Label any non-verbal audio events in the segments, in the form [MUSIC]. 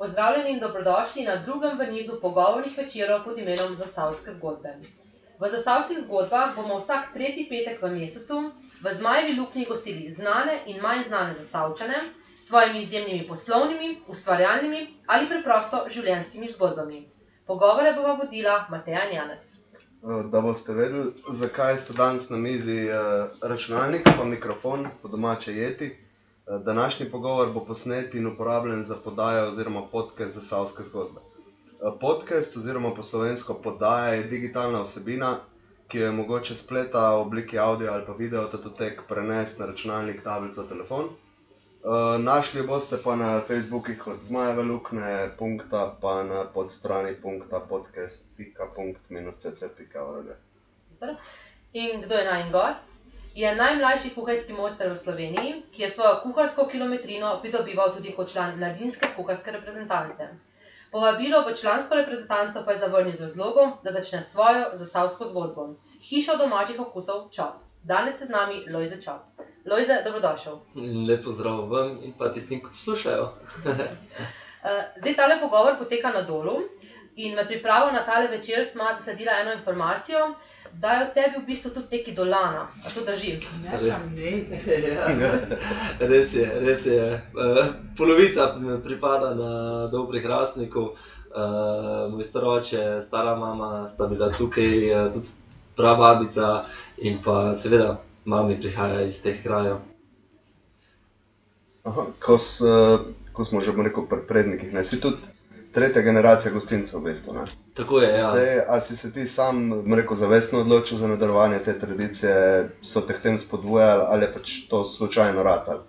Pozdravljeni in dobrodošli na drugem v nizu pogovornih večerov pod imenom Zasavske zgodbe. V Zasavskih zgodbah bomo vsak tretji petek v mesecu v Zmajevi luknji gostili znane in manj znane Zasavčane s svojimi izjemnimi poslovnimi, ustvarjalnimi ali preprosto življenjskimi zgodbami. Pogovore bova vodila Mateja in Janez. Da boste vedeli, zakaj ste danes na mizi eh, računalnik pa mikrofon, po domače jeti. Eh, Današnji pogovor bo posnet in uporabljen za podajo oziroma podcast za savske zgodbe. Eh, Podcast oziroma po slovensko podaja je digitalna vsebina, ki jo je mogoče spleta v obliki audio ali pa video datotek prenesti na računalnik, tablico, telefon. Eh, Našli jo boste pa na Facebookih kot Zmajeve lukne, punkta pa na podstrani punkta podcast.punkt-cc.org. In kdo je najin gost? Je najmlajši kuharski mojster v Sloveniji, ki je svojo kuharsko kilometrino pridobival tudi kot član mladinske kuharske reprezentance. Povabilo v člansko reprezentanco pa je zavrnil z razlogom, da začne svojo zasavsko zgodbo. Hiša domačih okusov Čop. Danes je z nami Lojze Čop. Lojze, dobrodošel. Lepo zdrav vam in pa tistim, ki poslušajo. [LAUGHS] Eh, Zdaj tale pogovor poteka na dolu in med pripravo na tale večer sva zasledila eno informacijo, da je v tebi v bistvu tudi nekaj dolana. A to drži? Ne. ja, [LAUGHS] res je, res je. Eh, Polovica mi pripada na dol pri Hrastniku, Eh, moj staroče, stara mama sta bila tukaj, eh, tudi prababica in pa seveda mami prihaja iz teh krajev. Aha, ko, s, eh, ko smo že rekel pri prednikih, ne, si tudi tretja generacija gostincev, v bistvu. Ne. Tako je, ja. Zdaj, a si se ti sam, bom rekel, zavestno odločil za nadaljevanje te tradicije, so te tem spodbujali ali pač to slučajno ratal?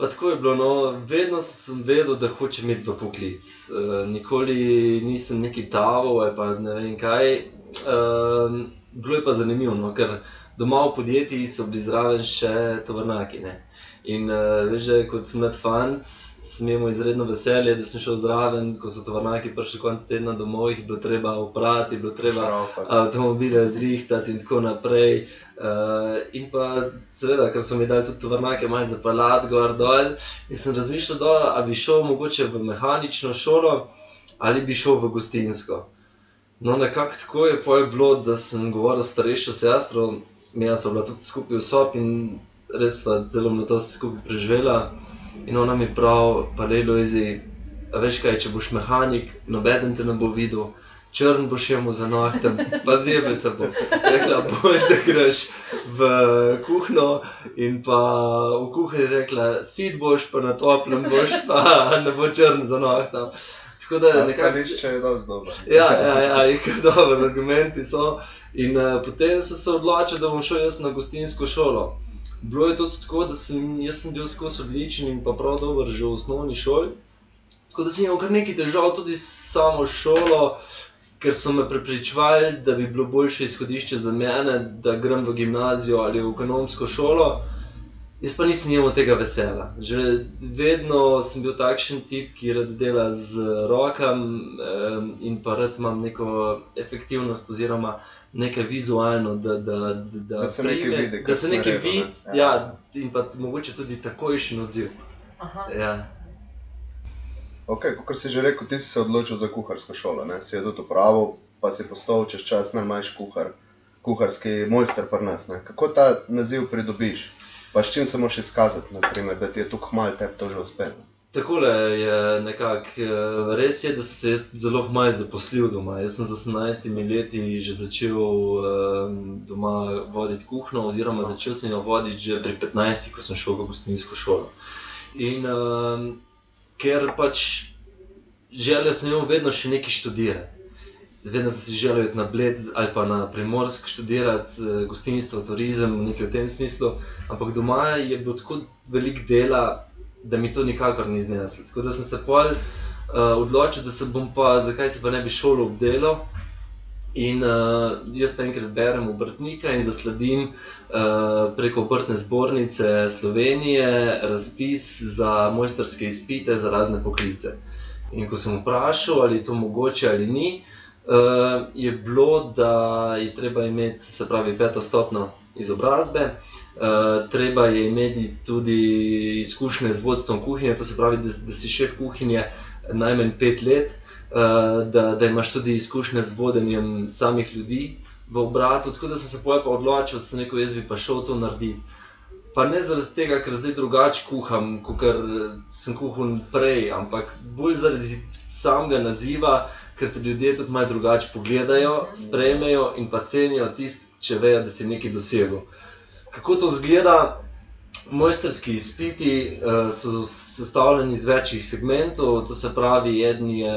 Pa tako je bilo, no, vedno sem vedel, da hočem iti v poklic. E, nikoli nisem neki taval ali pa ne vem kaj. E, bilo je pa zanimivo, no, ker doma v podjetjih so bili zraven še tovrnaki. Ne. In uh, veš, že kot mlad fant sem imel izredno veselje, da sem šel zraven, ko so tovrnaki prišli konec tedna domov, jih je bilo treba oprati, bilo treba Šrafati. avtomobile zrihtati in tako naprej. Uh, in pa, seveda, ker so mi dali tudi tovrnake malo zapeljati gor dol, in sem razmišljal, da a bi šel mogoče v mehanično šolo ali bi šel v gostinsko. No, nekako tako je pol bilo, da sem govoril s starejšo sestro, mi smo bila tudi skupaj v sobi in res sva zelo mladosti skupaj preživela. In ona mi pravi, pa le Lojzi, a veš kaj, če boš mehanik, nobeden te ne bo videl, črn boš imel za nohte, pa zjebe te bo. Rekla, boš, da greš v kuhno in pa v kuhinji rekla, sit boš, pa na toplem boš, pa ne bo črn za nohte. Tako da nekako. Stališče je dosti dobro. Ja, ja, ja, in kar dobro, argumenti so. In uh, potem sem se odločil, da bom šel jaz na gostinsko šolo. Bilo je tudi tako, da sem, sem bil skozi odličen in pa prav dober že v osnovni šoli. Tako da sem imel kar nekaj težav tudi s samo šolo, ker so me prepričevali, da bi bilo boljše izhodišče za mene, da grem v gimnazijo ali v ekonomsko šolo. Jaz pa nisem imel tega vesela. Že vedno sem bil takšen tip, ki rad dela z rokami in pa rad imam neko efektivnost oziroma nekaj vizualno, da, da, da, Da se nekaj prime- vidi, Da se nekaj naredil, vidi, ne. ja. Ja. in pa mogoče tudi takojšen odziv. Aha. Ja. Okay, kot si že rekel, ti si se odločil za kuharsko šolo, ne? si jo tudi upravil, pa si postal čez čas najmanjši kuhar, kuharski mojster pri nas. Ne? Kako ta naziv pridobiš? Pa s čim se moraš izkazati, naprimer, da ti je tukaj malo tebi to že uspelo? Takole je nekako, eh, res je, da se jaz zelo malo zaposlil doma. Jaz sem z 18 leti že začel um, doma voditi kuhno, oziroma začel sem jo voditi že pri 15, ko sem šel v gostinsko šolo. In um, ker pač želel sem imel vedno še nekaj študirati. Vedno sem si želel iti na Bled ali pa na Primorsk študirati eh, gostinstvo, turizem, nekaj v tem smislu. Ampak doma je bilo tako veliko dela, da mi to nikakor ni zneslo. Tako da sem se pol uh, odločil, da se bom pa, zakaj se pa ne bi šolo obdelal. In uh, jaz enkrat berem obrtnika in zasledim uh, preko obrtne zbornice Slovenije razpis za mojsterske izpite za razne poklice. In ko sem vprašal, ali je to mogoče ali ni, uh, je bilo, da je treba imeti, se pravi, peto stopno izobrazbe, uh, treba je imeti tudi izkušnje z vodstvom kuhinje, to se pravi, da, da si šef kuhinje najmanj pet let, uh, da, da imaš tudi izkušnje z vodenjem samih ljudi v obratu. Tako da sem se poje pa odločil, da sem rekel, jaz bi pa šel to narediti. Pa ne zaradi tega, ker zdaj drugače kuham, kot sem kuhal prej, ampak bolj zaradi samega naziva, ker te ljudje tudi malo drugače pogledajo, sprejmejo in pa cenijo tisto, če vejo, da si nekaj dosegel. Kako to zgleda? Mojsterski izpiti uh, so sestavljeni iz večjih segmentov, to se pravi, eden je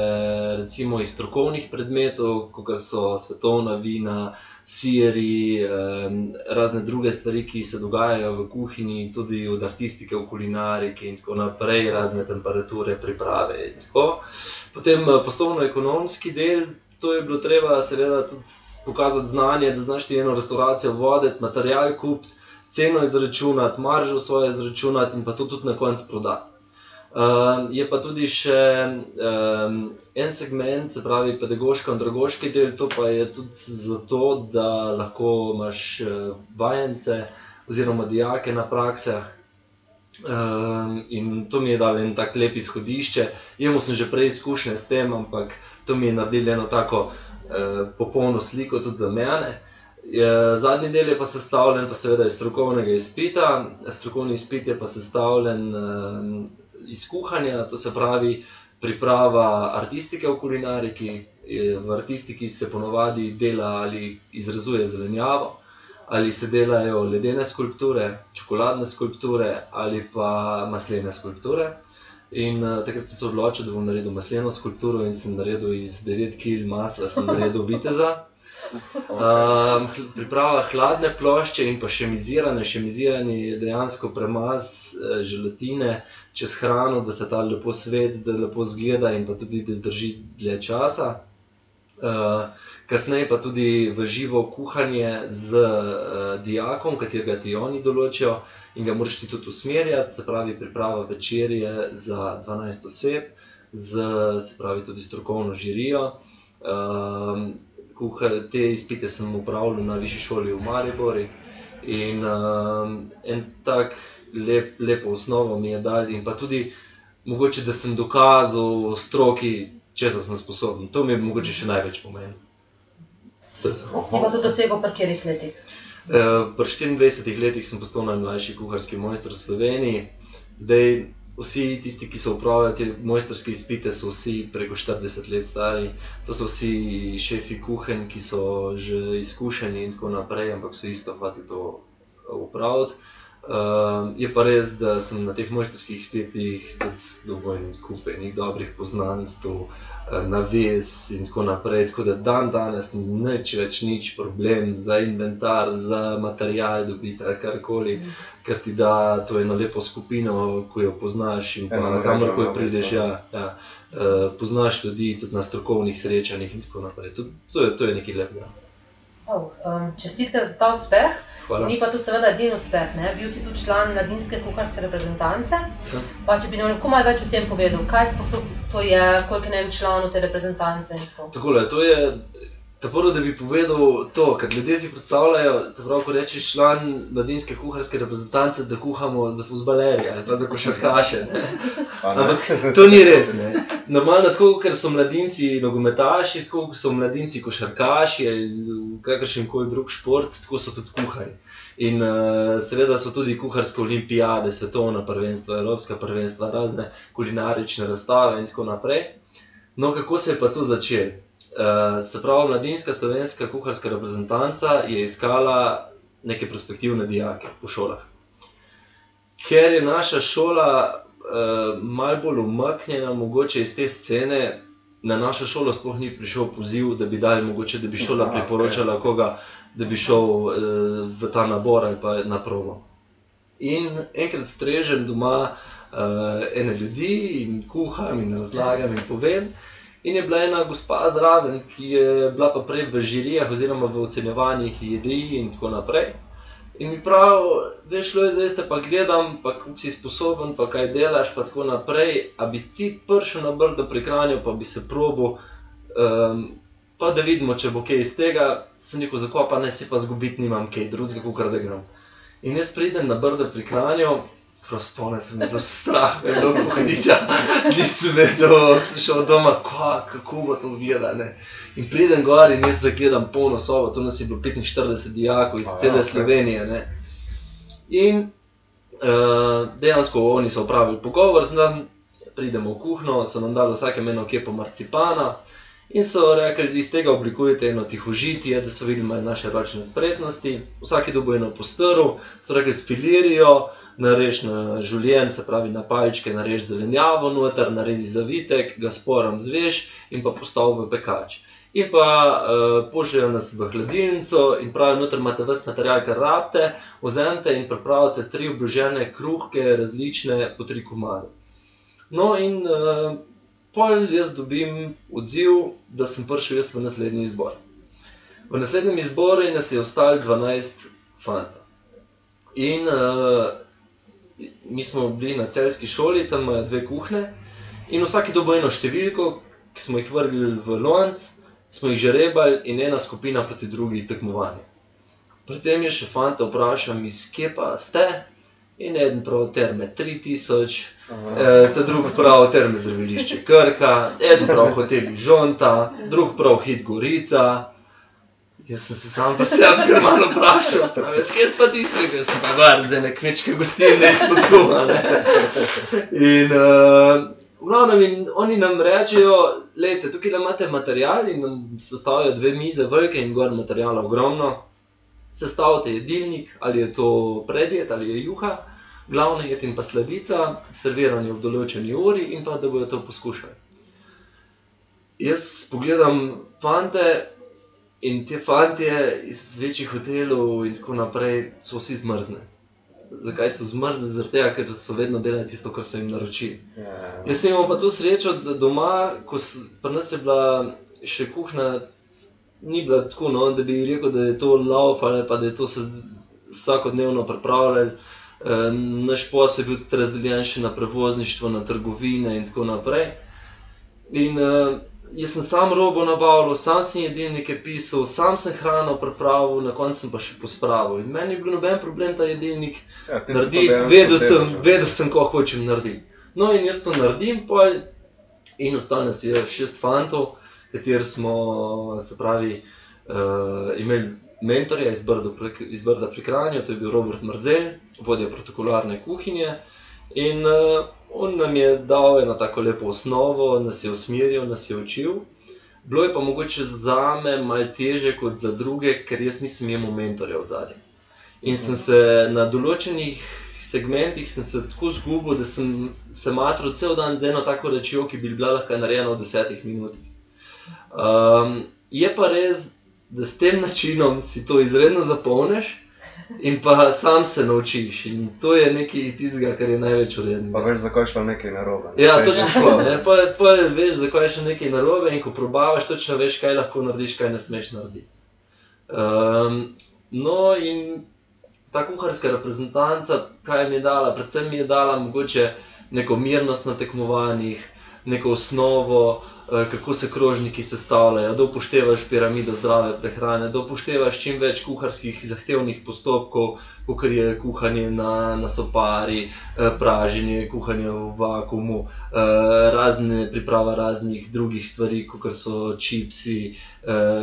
recimo iz strokovnih predmetov, kot so svetovna vina, siri, um, razne druge stvari, ki se dogajajo v kuhinji, tudi od artistike v kulinariki in tako naprej, razne temperature, priprave. Potem poslovno-ekonomski del, to je bilo treba, seveda, tudi pokazati znanje, da znaš ti eno restauracijo voditi, material kupiti ceno izračunati, maržo svoje izračunati in pa to tudi na koncu prodati. Uh, je pa tudi še um, en segment, se pravi, pedagoško-andragoški del, to pa je tudi zato, da lahko imaš uh, vajence oziroma dijake na praksah. Um, in to mi je dalo en tak lep izhodišče. Imel sem že prej izkušnje s tem, ampak to mi je naredilo eno tako uh, popolno sliko tudi za mene. Je, zadnji del je pa sestavljen, pa seveda iz strokovnega izpita. Strokovni izpit je pa sestavljen uh, iz kuhanja, to se pravi priprava artistike v kulinariki. V artistiki se ponovadi dela ali izrazuje zelenjavo, ali se delajo ledene skulpture, čokoladne skulpture ali pa maslene skulpture. In uh, takrat sem se odločil, da bom naredil masleno skulpturo in sem naredil iz 9 kg masla, sem naredil viteza. Um, priprava hladne plošče in pa še mizirane, še mizirane je dejansko premaz uh, želatine čez hrano, da se ta lepo svet, da lepo zgleda in pa tudi da drži dlje časa. Uh, kasneje pa tudi v živo kuhanje z uh, diakom, katerega ti oni določijo in ga moraš ti tudi usmerjati, se pravi priprava večerje za 12 oseb, z, se pravi tudi strokovno žirijo. Uh, kuhar, te izpite sem upravljal na višji šoli v Mariupoli. In um, en tak lep, lepo osnovo mi je dal, in pa tudi mogoče, da sem dokazal stroki, če sem sposoben. To mi je mogoče še največ pomeni. Si pa to dosegel pri katerih letih? Uh, pri 24 letih sem postal najmlajši kuharski mojster v Sloveniji. Zdaj, vsi tisti, ki so upravljali te mojsterske izpite, so vsi preko 40 let stari. To so vsi šefi kuhen, ki so že izkušeni in tako naprej, ampak so isto hoteli to upravljati. Uh, je pa res, da sem na teh mojstrskih izpitih tudi dovolj kupe nekih dobrih poznanstv, uh, navez in tako naprej. Tako da dan danes ni nič več nič problem za inventar, za material, dobiti karkoli, ker ti da to eno lepo skupino, ko jo poznaš in kamor prideš. Ja, ja, uh, poznaš ljudi tudi na strokovnih srečanjih in tako naprej. To, to, je, to je nekaj lepega. Oh, um, čestitke za ta uspeh. Hvala. Ni pa to seveda edini uspeh. Ne? Bil si tudi član mladinske kuharske reprezentance. Ja. Pa, če bi nam lahko malo več o tem povedal, kaj sploh to, to je, koliko je članov te reprezentance. tako. Takole, to je tako, da bi povedal to, kar ljudje si predstavljajo. Se pravi, ko rečeš član mladinske kuharske reprezentance, da kuhamo za fusbalerje ali pa za košarkaše. Ampak to ni res. Ne. Normalno, tako kot so mladinci nogometaši, tako kot so mladinci košarkaši ali kakršen koli drug šport, tako so tudi kuhari. In uh, seveda so tudi kuharske olimpijade, svetovna prvenstva, evropska prvenstva, razne kulinarične razstave in tako naprej. No, kako se je pa to začelo? Uh, se pravi, mladinska slovenska kuharska reprezentanca je iskala neke perspektivne dijake po šolah. Ker je naša šola uh, malo bolj umaknjena, mogoče iz te scene, na našo šolo sploh ni prišel poziv, da bi dali, mogoče, da bi šola Aha, priporočala koga, da bi šel uh, v ta nabor ali pa na provo. In enkrat strežem doma uh, ene ljudi in kuham in razlagam in povem. In je bila ena gospa zraven, ki je bila pa prej v žirijah oziroma v ocenjevanjih jedi in tako naprej. In mi pravi, veš, je zdaj, te pa gledam, pa kako si sposoben, pa kaj delaš, pa tako naprej. A bi ti prišel na brdo pri kranju, pa bi se probo, um, pa da vidimo, če bo kaj iz tega. Sem rekel, zakopa ne si pa zgubiti, nimam kaj drugega, kot da grem. In jaz pridem na brdo pri kranju, Prav spomnim se, da je bilo strah, da je bilo kuhniča, nisem vedel, sem šel doma, kva, kako bo to zgleda. In pridem gor in jaz zagledam polno sobo, tu nas je bilo 45 dijakov iz A, cele ja, okay. Slovenije. Ne. In uh, dejansko oni so upravili pogovor z nami, pridemo v kuhno, so nam dali vsake eno kepo marcipana. In so rekli, da iz tega oblikujete eno tihožitje, da so videli naše ročne spretnosti. Vsak je dobil eno postrv, so rekli, spilirijo, narež na življenje, se pravi na palčke, narež zelenjavo noter, naredi zavitek, ga sporom zveš in pa postavi v pekač. In pa uh, pošiljajo nas v hladilnico in pravijo, noter imate vse material, kar rabite, vzemite in pripravite tri obložene kruhke, različne po tri komade. No in uh, pol jaz dobim odziv, da sem prišel jaz v naslednji izbor. V naslednjem izboru nas je ostalo 12 fantov. In uh, mi smo bili na celski šoli, tam imajo dve kuhne, in vsak je dobil eno številko, ki smo jih vrgli v lonc, smo jih žrebali in ena skupina proti drugi tekmovanje. Pri tem je še fanta vprašal, iz kje pa ste, in eden prav terme 3000, eh, ta drug prav terme zdravilišče Krka, eden prav hoteli Žonta, drug prav hit Gorica. Jaz sem se sam pri sebi kar [LAUGHS] malo vprašal, pravi, skaj pa ti si rekel, sem pa var za ene kmečke gostilne izpod kuma. ne." In uh, v glavnem in oni nam rečejo, lejte, tukaj da imate material in nam sestavljajo dve mize velike in gor materijala ogromno. Sestavite jedilnik, ali je to predjed ali je juha, glavna jed in pa sledica, serviranje v določeni uri in pa da bodo to poskušali. Jaz pogledam fante in te fantje iz večjih hotelov in tako naprej so vsi zmrzne. Zakaj so zmrzne? Zaradi tega, ker so vedno delali tisto, kar so jim naročili. Ja, Jaz sem imel pa to srečo, da doma, ko pri nas je bila še kuhna, ni bila tako, no, da bi rekel, da je to lauf ali pa da je to se vsakodnevno pripravljalo. E, naš posel je bil tudi razdeljen še na prevozništvo, na trgovine in tako naprej. In uh, jaz sem sam robo nabavil, sam sem jedilnike pisal, sam sem hrano pripravil, na koncu sem pa še pospravil. In meni je bil noben problem ta jedilnik Ja, narediti, vedel sem, ja. vedel sem, ko hočem narediti. No, in jaz to naredim, pol, in ostane si šest fantov, kateri smo, se pravi, uh, imeli mentorja iz Brda, iz Brda pri Kranju, to je bil Robert Mrzel, vodja protokolarne kuhinje. In uh, on nam je dal eno tako lepo osnovo, nas je usmeril, nas je učil. Bilo je pa mogoče za me malo teže kot za druge, ker jaz nisem imel mentorja v zadnjem. In sem se na določenih segmentih se tako zgubil, da sem se matral cel dan z eno tako rečjo, ki bi bila lahko narejena v desetih minutah. Um, je pa res, da s tem načinom si to izredno zapolniš in pa sam se naučiš. In to je nekaj tistega, kar je največ Pa urednega. veš, zakaj je šlo nekaj narobe. ne? Ja, točno šlo- tako. Pa, pa veš, zakaj je še nekaj narobe, in ko probavaš, točno veš, kaj lahko narediš, kaj ne smeš narediti. Um, no, in ta kuharska reprezentanca, kaj mi je dala, predvsem mi je dala mogoče neko mirnost na tekmovanjih, neko osnovo, eh, kako se krožniki sestavljajo, da upoštevaš piramido zdrave prehrane, da upoštevaš čim več kuharskih zahtevnih postopkov, kot je kuhanje na, na sopari, eh, praženje, kuhanje v vakumu, eh, razne priprava raznih drugih stvari, kot so čipsi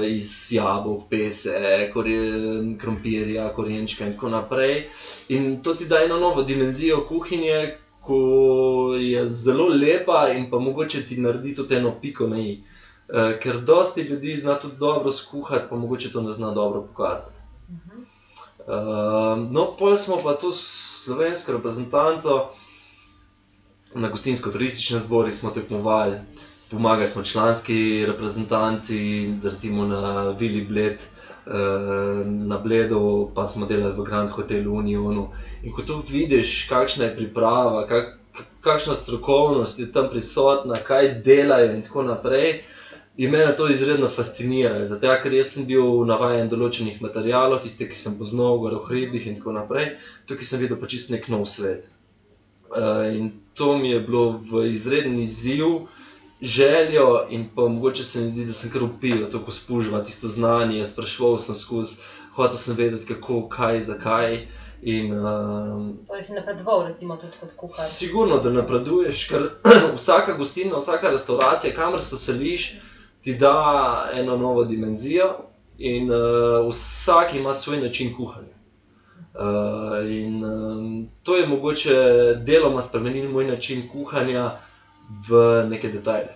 iz jabolk, pese, korje- krompirja, korenčka in tako naprej. In to ti da eno novo dimenzijo kuhinje, ko je zelo lepa in pa mogoče ti naredi tudi eno piko na i. Eh, ker dosti ljudi zna tudi dobro skuhati, pa mogoče to ne zna dobro pokazati. Uh, no, pol smo pa tu s slovensko reprezentanco, na gostinsko-turističnem zboru smo tekmovali, pomagali smo članski reprezentanci, recimo na Vili Bled, uh, na Bledu, pa smo delali v Grand Hotelu Unionu. In ko tu vidiš, kakšna je priprava, kak, kakšna strokovnost je tam prisotna, kaj delajo in tako naprej. In mene to izredno fascinira, zato ker jaz sem bil navaden določenih materijalov, tiste, ki sem poznal, gor v hribih in tako naprej, tukaj sem videl pa čist nek nov svet. Uh, in to mi je bilo v izreden izziv, željo in pa mogoče se mi zdi, da sem kar upil, tako spužva tisto znanje, sprašval sem skozi, hotel sem vedeti, kako, kaj, zakaj. In, um, Torej si napredoval, recimo, tudi kot kuhar. Sigurno, da napreduješ, ker [CLEARS THROAT] vsaka gostilna, vsaka restauracija, kamor se seliš, ti da eno novo dimenzijo, in uh, vsak ima svoj način kuhanja. Uh, in um, to je mogoče deloma spremeniti moj način kuhanja v neke detajle.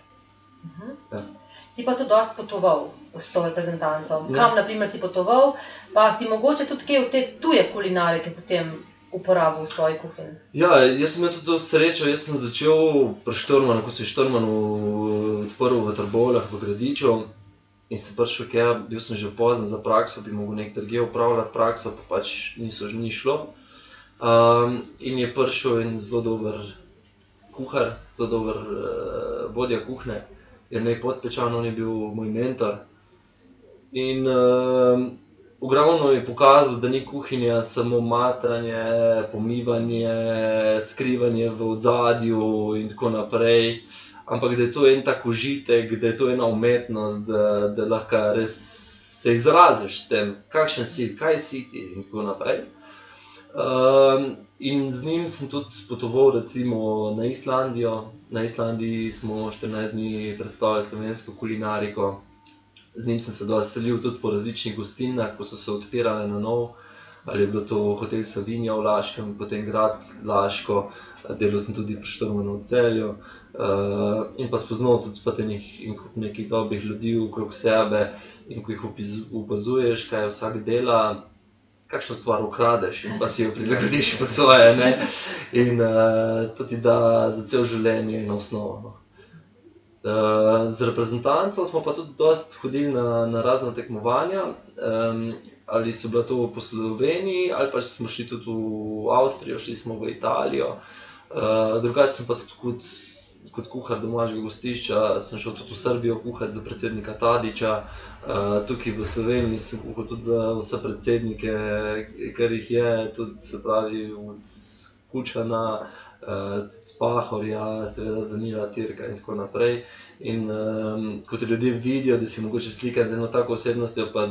Mhm. Ja. Si pa tudi dosti potoval s to reprezentanco. Ja. Kam, na primer, si potoval, pa si mogoče tudi kaj v te tuje kulinarike potem uporabil v svoji kuhinji. Ja, jaz sem imel tudi to srečo. Jaz sem začel pri Štormanu, ko se je Štorman odprl v Trbovljah, v Gradiču. In sem prišel, ker bil sem že pozen za prakso, bi mogel nek drugje upravljati prakso, pa pač niso že ni šlo. Um, in je prišel en zelo dober kuhar, zelo dober uh, vodja kuhne, jer ne podpečan, on je bil moj mentor. In um, v glavnem je pokazal, da ni kuhinja samo matranje, pomivanje, skrivanje v ozadju in tako naprej ampak da je to en tak užitek, da je to ena umetnost, da, da lahko res se izraziš s tem, kakšen si, kaj si ti in tako naprej. Um, in z njim sem tudi potoval recimo, na Islandijo. Na Islandiji smo 14 dni predstavljali slovensko kulinariko. Z njim sem se doselil tudi po različnih gostilnah, ko so se odpirale na novo. Ali je bilo to hotel Savinja v Laškem, potem grad Laško, delal sem tudi pri Štormanu v celju. Uh, in pa spoznal tudi spet enih in kup nekih dobrih ljudi okrog sebe, in ko jih opazuješ, kaj vsak dela, kakšno stvar ukradeš in pa si jo prilagodiš po svoje. Ne? In uh, to ti da za cel življenje na osnovo. No. Uh, z reprezentanco smo pa tudi dosti hodili na, na razne tekmovanja. Um, ali so bila to po Sloveniji, ali pa smo šli tudi v Avstrijo, šli smo v Italijo. Uh, drugače sem pa tudi kot, kot kuhar domačega gostišča, sem šel tudi v Srbijo kuhati za predsednika Tadiča, uh, tukaj v Sloveniji sem kuhal tudi za vse predsednike, ker jih je, tudi se pravi od Kučana, uh, tudi Pahorja, seveda Danila Tirka in tako naprej. In um, ko te ljudje vidijo, da si mogoče slikan z eno tako osebnostjo, pa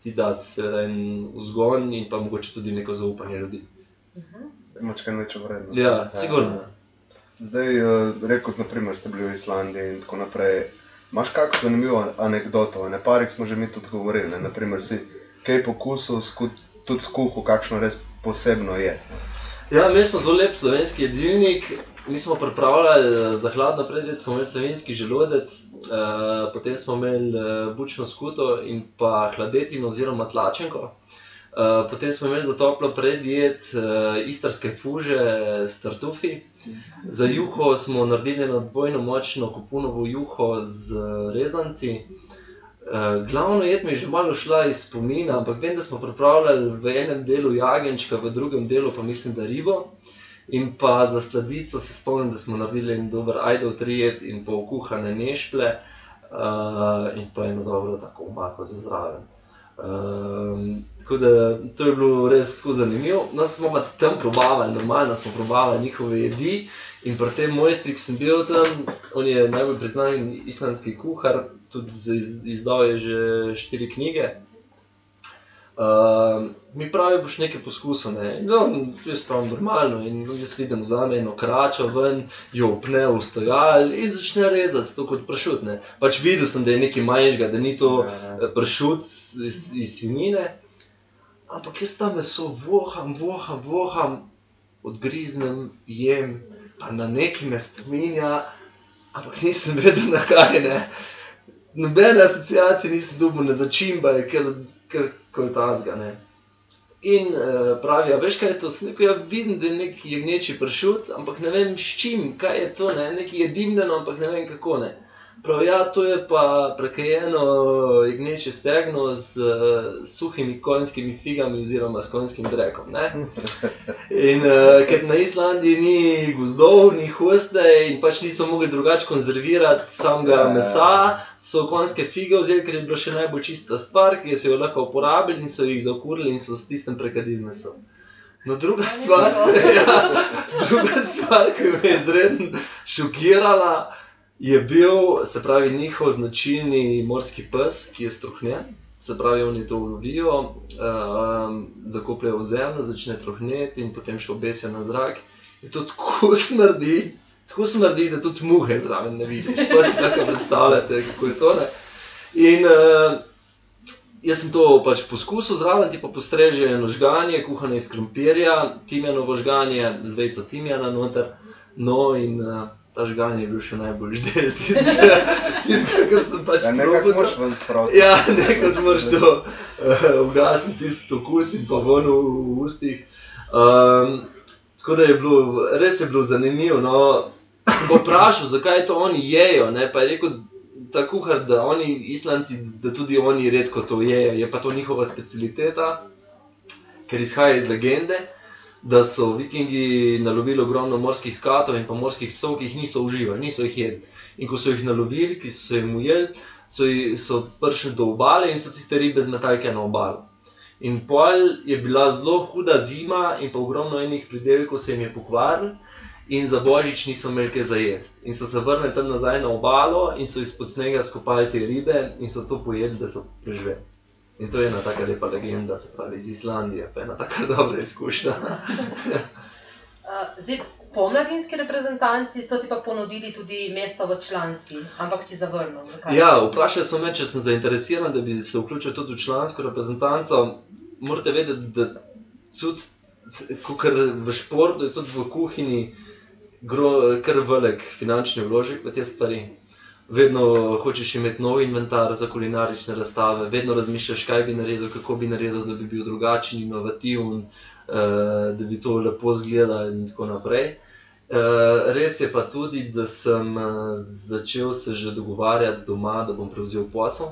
ti da seveda en vzgon in pa mogoče tudi neko zaupanje ljudi. Mhm. Imaš kaj večjo vrednost. Ja, sigurno. Zdaj, uh, rekel, naprimer, ste bili v Islandiji in tako naprej. Imaš kakšno zanimivo anegdoto? Ne parih smo že mi tudi govorili. Ne? Naprimer, si kaj pokusil, sku, tudi skuhal, kakšno res posebno je. Ja, imeli smo zelo lep slovenski jedilnik. Mi smo pripravljali eh, za hladno predjed, smo imeli slovenski želodec, eh, potem smo imeli eh, bučno skuto in pa hladetino oziroma tlačenko. Eh, potem smo imeli za toplo predjed eh, istrske fuže s tartufi. Za juho smo naredili eno dvojno močno kupunovo juho z eh, rezanci. Uh, glavno jed mi je že malo šla iz spomina, ampak vem, da smo pripravljali v enem delu jagenčka, v drugem delu pa mislim, da ribo. In pa za sladico se spomnim, da smo naredili en dober ajdov trijet in pol kuhane nešple uh, in pa eno dobro tako omako za zraven. Um, tako da to je bilo res tako zanimivo. No, smo pa tam probavali, normalno smo probavali njihove jedi. In pri tem mojstri, ki sem bil tam, on je najbolj priznan islandski kuhar, tudi izdal je že štiri knjige. Uh, mi pravi, boš nekaj poskusil. Ne? No, jaz pravim normalno. In jaz vidim za me eno kračo ven, jo upne v stojal in začne rezati, to kot pršut. Ne? Pač videl sem, da je nekaj manjšega, da ni to eh, pršut iz, iz svinine. Ampak jaz tam meso voham, voham, voham, odgriznem, jem, pa na neki me spominja, ampak nisem vedel na kaj. Ne? Nobene asociacije nisem dobil na začimbe, ker je ta zgane. In uh, pravijo, veš kaj je to, rekel, ja vidim, da je neki jegneči pršut, ampak ne vem s čim, kaj je to, ne? nekaj je dimljeno, ampak ne vem kako ne. Prav, ja, to je pa prekajeno jegneče stegno z uh, suhimi konjskimi figami oziroma s konjskim drekom. Ne? In uh, ker na Islandiji ni gozdov, ni hoste in pač niso mogli drugače konzervirati samega Ja. mesa, so konjske fige vzeli, ker je bila še najbolj čista stvar, ki so jo lahko uporabili in so jih zakurili in so s tistem prekadili meso. No, druga stvar, [LAUGHS] ja, druga stvar, ki me je izredno šokirala, je bil, se pravi, njihov značilni morski pes, ki je struhnjen. se pravi, oni to ulovijo, um, zakopljajo v zemljo, začne trohneti in potem še obesijo na zrak. In to tako [LAUGHS] smrdi, tako smrdi, da tudi muhe zraven ne vidiš. Pa si lahko predstavljate, kako je to. Ne? In uh, jaz sem to pač poskusil, zraven ti pa postreže eno žganje, kuhano iz krompirja, timjanovo žganje, zvejco timjana noter. No, in uh, ta žganje je bil še najboljši [LAUGHS] del tistega, [LAUGHS] tistega kar sem pač Ja, nekako moraš ven spraviti. Ja, nekaj moraš to uh, ugasniti, tisti okus in pa ven v, v ustih. Um, tako da je bilo, res je bilo zanimivo. No. Vprašal, zakaj to oni jejo. Ne? Pa je rekel, ta kuhar, da oni, islanci, da tudi oni redko to jejo, je pa to njihova specialiteta, ker izhaja iz legende. Da so vikingi nalovili ogromno morskih skatov in pa morskih psov, ki jih niso uživali, niso jih jedli. In ko so jih nalovili, ki so jim ujeli, so, so prišli do obale in so tiste ribe zmetalke na obalo. In pol je bila zelo huda zima, in pa ogromno enih pridelkov se jim je pokvarilo, in za božič niso imeli kaj za jesti. In so se vrnili tam nazaj na obalo in so izpod snega skopali te ribe in so to pojedli, da so preživeli. In to je ena taka lepa legenda, se pravi iz Islandije, pa ena taka [LAUGHS] dobra izkušnja. Uh, [LAUGHS] zdaj, pomladinski reprezentanci so ti pa ponudili tudi mesto v članski, ampak si zavrnil. Zakaj? Ja, vprašali so me, če sem zainteresiran, da bi se vključil tudi v člansko reprezentanco. Morate vedeti, da tudi v športu, tudi v kuhinji gro, kar velik finančni vložek v te stvari. Vedno hočeš imeti nov inventar za kulinarične razstave, vedno razmišljaš, kaj bi naredil, kako bi naredil, da bi bil drugačen, inovativen, eh, da bi to lepo izgledalo in tako naprej. Eh, res je pa tudi, da sem eh, začel se že dogovarjati doma, da bom prevzel posel.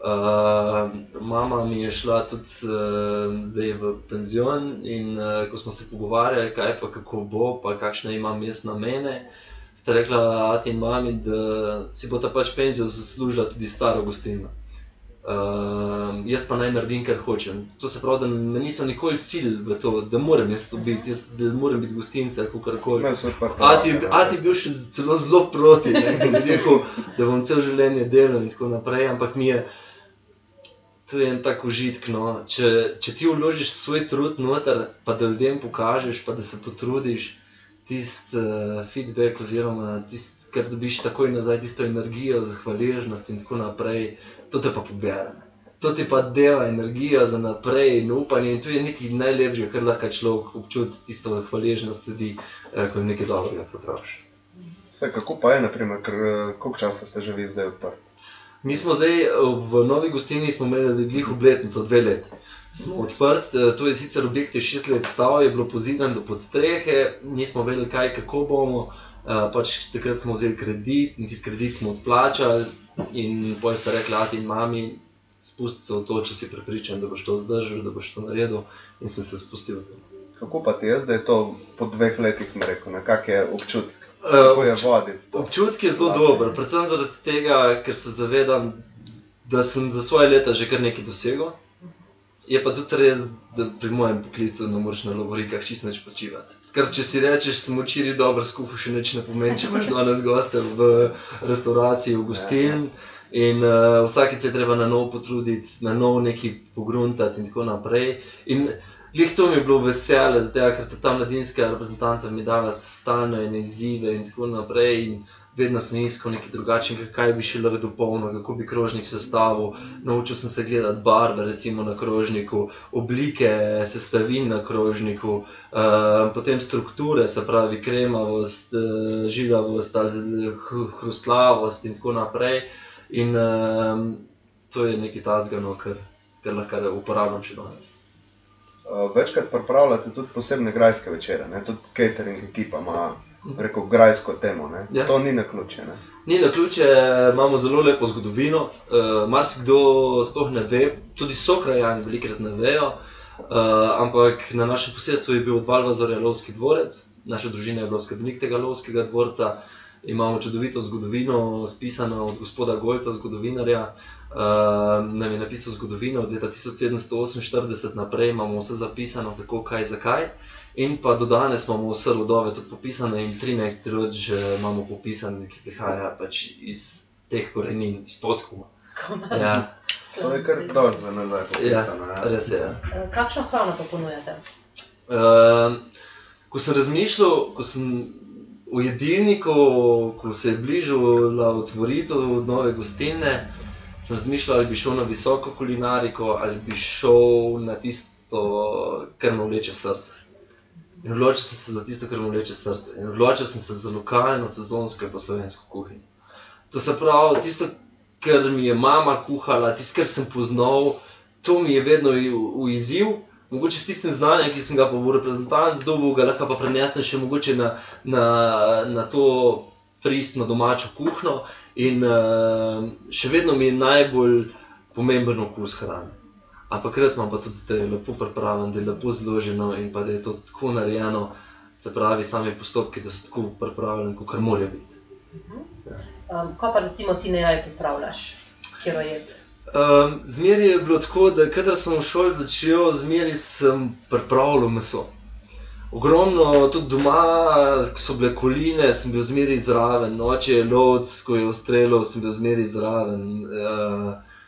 Uh, mama mi je šla tudi uh, zdaj v penzion, in uh, ko smo se pogovarjali, kaj pa kako bo, pa kakšne imam jaz namene, sta rekla ati in mami, da si bo ta pač penzijo zaslužila tudi staro gostilno. Uh, jaz pa naj naredim, kar hočem. To se pravi, da me niso nikoli silili v to, da moram jaz to biti, jaz, da moram biti gostinca, kako koli. Ati, ati bil še celo zelo proti, ne, ker je rekel, da bom cel življenje delal in tako naprej, ampak mi je. To je en tak užitek. No. Če, če ti vložiš svoj trud noter, pa da ljudem pokažeš, pa da se potrudiš, tisti uh, feedback, oziroma tisto, kar dobiš takoj nazaj, tisto energijo, zahvaležnost in tako naprej, to te pa pobere. To ti pa deva energijo za naprej in upanje, in to je nekaj najlepšega, kar lahko človek občuti, tisto hvaležnost ljudi, eh, ko jim nekaj dobrega pripraviš. Vse kako pa je, naprimer, ker eh, koliko časa ste že vi zdaj odprti? Mi smo zdaj eh, v novi gostilni, smo imeli glih obletnico, dve leti. Smo odprti, eh, to je sicer objekt, je šest let stal, je bilo pozidan do podstrehe, nismo vedeli, kaj, kako bomo. eh, Pač takrat smo vzeli kredit in tisti kredit smo odplačali, in potem sta rekla, ati in mami, spusti se v to, če si prepričan, da boš to zdržal, da boš to naredil, in sem se spustil v to. Kako pa ti je zdaj to po dveh letih, mi rekel, ne? kak je občutek? Kako je voditi? to? Občutek je zelo dober, predvsem zaradi tega, ker se zavedam, da sem za svoje leta že kar nekaj dosegel. Je pa tudi res, da pri mojem poklicu ne moreš na lovorikah čist nič počivati. Ker če si rečeš, sem včeraj dobro skuhal, še nič ne pomeni, če imaš danes goste v restavraciji, v gostilni. In uh, vsakeč se je treba na novo potruditi, na novo nekaj pogruntati, in tako naprej. In glih to mi je bilo veselje, zato ker ta mladinska reprezentanca mi dala stalno ene izzive in tako naprej. In vedno sem iskal nekaj drugačnega, kaj bi še lahko dopolnil, kako bi krožnik sestavil. Naučil sem se gledati barve, recimo na krožniku, oblike sestavin na krožniku, uh, potem strukture, se pravi kremavost, uh, žilavost, ali hr- hrustlavost in tako naprej. In um, to je nekaj tazga, no, kar, kar lahko uporabljam še danes. Uh, večkrat pripravljate tudi posebne grajske večere, ne? tudi catering ekipa ima rekel, grajsko temo. ne. Ja. To ni na ključe. Ne? Ni na ključe, imamo zelo lepo zgodovino. Uh, Marsikdo sploh ne ve, tudi so krajani velikrat ne vejo. Uh, ampak na našem posestvu je bil od Valvazorja lovski dvorec, naša družina je bila skrbnik tega lovskega dvorca. Imamo čudovito zgodovino, spisano od gospoda Gojca, zgodovinarja. Uh, nam je napisal zgodovino od leta 1748 naprej, imamo vse zapisano, kako, kaj, zakaj. In pa do danes imamo vse rodove tudi popisane, in 13 rod že imamo popisane, ki prihaja pač iz teh korenin, iz podkuma. Ja. To je kar dosti za nazaj Ja, popisano. Ja, res je. Ja. Eh, Kakšno hrano pa ponujate? Um, ko sem razmišljal, ko sem v jedilniku, ko se je bližala otvoritev nove gostilne, sem razmišljal, ali bi šel na visoko kulinariko ali bi šel na tisto, kar me vleče srce. In odločil sem se za tisto, kar me vleče srce. In odločil sem se za lokalno, sezonsko in slovensko kuhinjo. To se pravi, tisto, kar mi je mama kuhala, tisto, kar sem poznal, to mi je vedno v, v izziv. Mogoče s tistim znanjem, ki sem ga pa v reprezentanci dobil, ga lahko pa prenesem še mogoče na, na, na to pristno domačo kuhno. In uh, še vedno mi je najbolj pomemben okus hrane. Ampak krat imam pa tudi, da je lepo pripravljeno, da je lepo zloženo in pa da je to tako narejeno, se pravi, sami postopki, da so tako pripravljeni, kot morajo biti. Um, ko pa recimo ti ne raj pripravljaš, kjer jed? Um, zmeraj je bilo tako, da kadar sem v šoli začel, zmeraj sem pripravljal meso. Ogromno, tudi doma, ko so bile koline, sem bil zmeraj zraven, noče je lovc, ko je ustrelil, sem bil zmeraj zraven. Uh,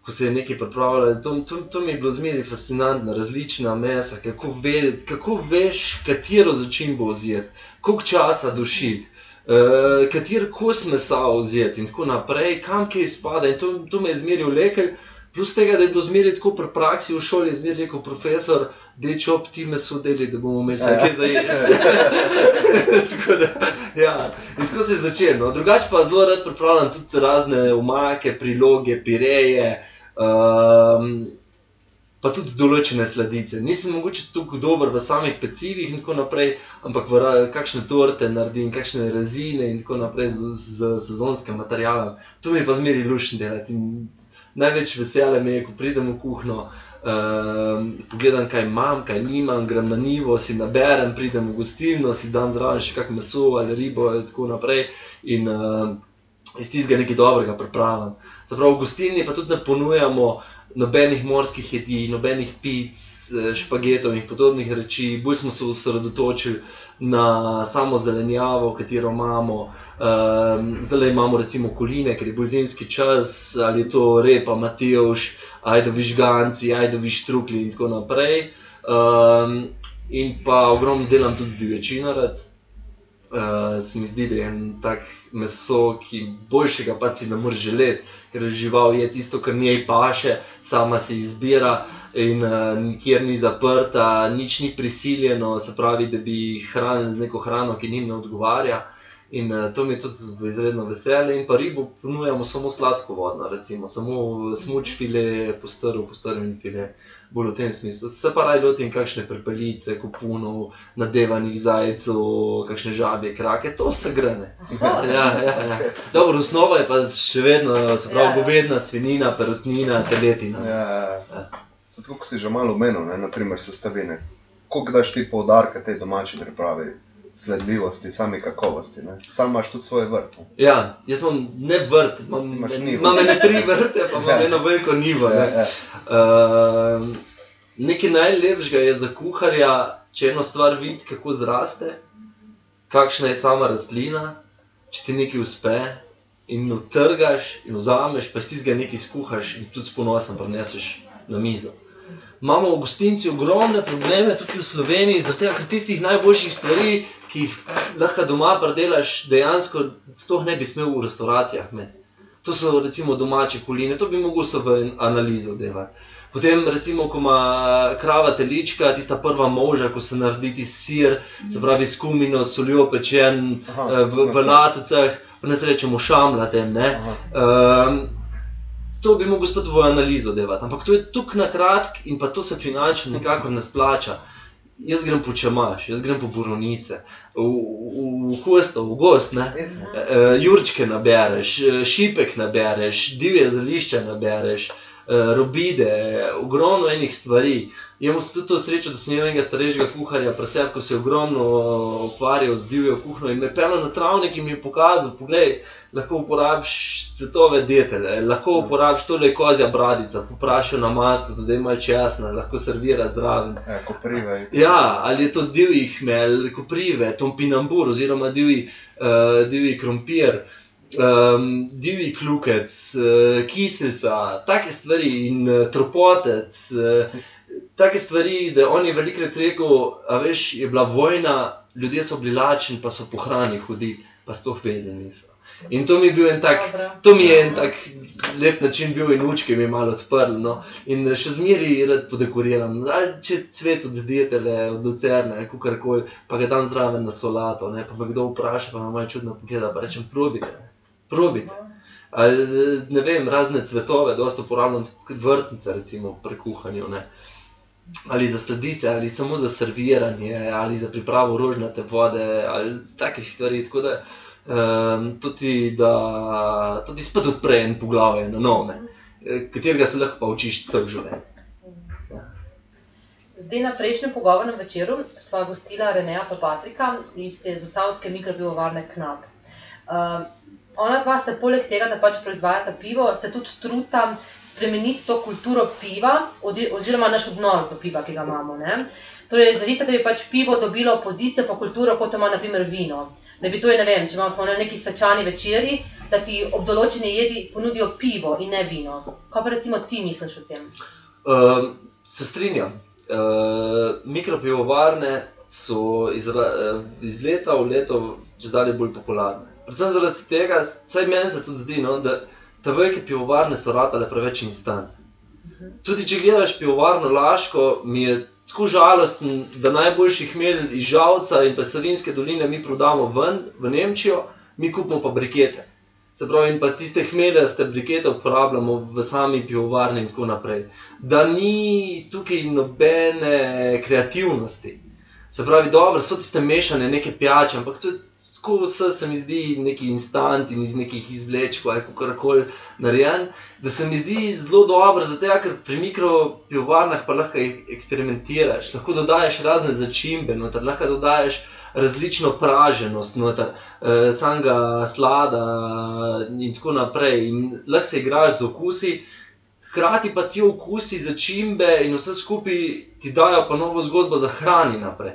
ko se je nekaj pripravljalo, to, to, to mi je bilo zmeraj fascinantno, različna mesa, kako, ve, kako veš, katero začimbo vzeti, koliko časa dušiti. Uh, kater kos mesa vzeti in tako naprej, kam kaj spada. In to, to me je zmeril lekelj, plus tega, da je bilo zmeraj tako pri praksi v šoli, je zmeraj rekel profesor, da če ob ti meso deli, da bomo imeli vse kaj za jesti. [LAUGHS] tako da, ja. In tako se je začelo. No. Drugače pa zelo rad pripravljam tudi razne umake, priloge, pireje. Um, pa tudi določene sladice. Nisem mogoče tako dober v samih pecivih in tako naprej, ampak v kakšne torte naredim, kakšne rezine in tako naprej z, z sezonskim materialom. To mi pa zmeri lušni delati. Največ veselje mi je, ko pridem v kuhno, um, pogledam, kaj imam, kaj nimam, grem na nivo, si naberem, pridem v gostilno, si dam zraven še kak meso ali ribo in tako naprej. In, uh, Iz tistega nekaj dobrega pripravljam. Se pravi, v gostilni pa tudi ne ponujamo nobenih morskih jedi, nobenih pic, eh, špagetov in podobnih reči. Bolj smo se osredotočili na samo zelenjavo, katero imamo. Um, zdaj imamo recimo koline, ker je bolj zimski čas, ali je to repa, matevš, ajdovi žganci, ajdovi štrukli in tako naprej. Um, in pa ogromno delam tudi z divječino rad. Uh, se mi zdi, da je en tak meso, ki boljšega pa si ne moreš želeti, ker žival je tisto, kar njej paše, sama se izbira in uh, nikjer ni zaprta, nič ni prisiljeno, se pravi, da bi jih hranili z neko hrano, ki njim ne odgovarja. In uh, to mi je tudi izredno veselje. In pa ribo ponujamo samo sladkovodno, recimo samo smuč file, postrv, postrvljen file, bolj v tem smislu. Se pa raj lotim kakšne prepelice, kupunov, nadevanih zajcev, kakšne žabje, krake, to se grene. Aha. [LAUGHS] Ja, ja, ja. Dobro, osnova je pa še vedno, se Ja, pravi, ja. govedna, svinina, perutnina, teletina. Ja, ja, Ja. ja. Zato, ko si že malo omenil, ne, naprimer sestavine. Koliko daš ti poudarka tej domači pripravi, sledljivosti, sami kakovosti? Ne? Sam imaš tudi svoj vrt. ne. Ja, jaz imam ne vrt, imam, Ti imaš ne, njivo. imam ene tri vrte, pa imam Ja. eno veliko nivo. Ja, Ne. ja. Uh, nekaj najlepšega je za kuharja, če eno stvar vidi, kako zraste, kakšna je sama rastlina, če ti nekaj uspe in utrgaš in vzameš, pa si ga nekaj skuhaš in tudi s ponosom preneseš na mizo. Imamo v gostinci ogromne probleme, tudi v Sloveniji, tega, ker tistih najboljših stvari, ki jih lahko doma predelaš, dejansko sploh ne bi smel v restauracijah imeti. To so recimo domače koline, to bi mogel se v analizo delati. Potem, recimo, ko ima krava telička, tista prva moža, ko se naredi ti sir, se pravi s kumino, soljo pečen Aha, eh, v, v latocah, pa ne se rečemo šamlatem. Ne? Um, to bi mogel spet v analizo delati, ampak to je tukaj na kratk in pa to se finančno nikakor ne splača. Jaz grem po čemaš, jaz grem po borovnice, v, v, v hosto, v gost, ne. Uh, jurčke nabereš, eh, šipek nabereš, divje zelišča nabereš, robide, ogromno enih stvari. Imamo tudi to srečo, da sem imel enega starejšega kuharja, preseb, ko se je ogromno ukvarjal z divjo kuhno in me pelal na travnik in mi je pokazal, poglej, lahko uporabiš cvetove detele, lahko uporabiš tole kozja bradica, poprašal na maslo, da ima česna, lahko servira zraven. Ja, koprive. Ja, ali je to divji hmelj, koprive, tompinambur oziroma divji, uh, divji krompir. Um, divji klukec, uh, kiselca, take stvari in uh, tropotec. Uh, Take stvari, da on je velikokrat rekel, a veš, je bila vojna, ljudje so bili lačni, pa so po hrani hodili, pa sploh vedeli niso. In to mi je bil en tak, Dobro. to mi je en tak lep način bil in učke mi je malo odprl. No. In še zmeraj rad podekoriram. Ali če cvet od dietele, od lucerne, kukorkoli, pa ga dam zraven na solato, ne. pa me kdo vpraša, pa me malo čudno pogleda, pa rečem, probite, probite. Ali, ne vem, razne cvetove, dosta uporabljam tudi vrtnice, recimo pri kuhanju. Ne. Ali za sladice, ali samo za serviranje, ali za pripravo rožnate vode, ali takih stvari. Tako da um, tudi, da tudi spet odpre en poglavje na nove, katerega se lahko pa učiš cel življenje. Zdaj na prejšnjem pogovornem večeru sva gostila Reneja pa Patrika iz te zasavske mikropivovarne Knap. Uh, ona dva se poleg tega, da pač proizvajata pivo, se tudi truta spremeniti to kulturo piva oziroma naš odnos do piva, ki ga imamo. Ne? Torej, želite, da bi pač pivo dobilo pozicijo pa kulturo, kot ima naprimer vino. Da bi to, je, ne vem, če imamo samo na neki svečani večerji, da ti ob določeni jedi ponudijo pivo in ne vino. Kaj pa recimo ti misliš o tem? Um, se strinjam. Uh, mikropivovarne so iz, ra- iz leta v leto čedalje bolj popularne. Predvsem zaradi tega, saj meni se tudi zdi, no, da te velike pivovarne so ratale preveč instant. Tudi če gledaš pivovarno Laško, mi je tako žalosten, da najboljših hmelj iz Žalca in pa Savinske doline mi prodamo ven v Nemčijo, mi kupimo pa brikete. Se pravi, in pa tiste hmeljaste brikete uporabljamo v sami pivovarni in tako naprej. Da ni tukaj nobene kreativnosti. Se pravi, dobro, so tiste mešane neke pijače, ampak je tako vse se mi zdi neki instant in iz nekih izvlečkov ali kakorkoli narejen, da se mi zdi zelo dobro, zato ker pri mikropivovarnah pa lahko eksperimentiraš, lahko dodajes razne začimbe, noter, lahko dodajes različno praženost, noter, eh, samega slada in tako naprej. In lahko se igraš z okusi, hkrati pa ti okusi, začimbe in vse skupaj ti dajo pa novo zgodbo za hrani naprej.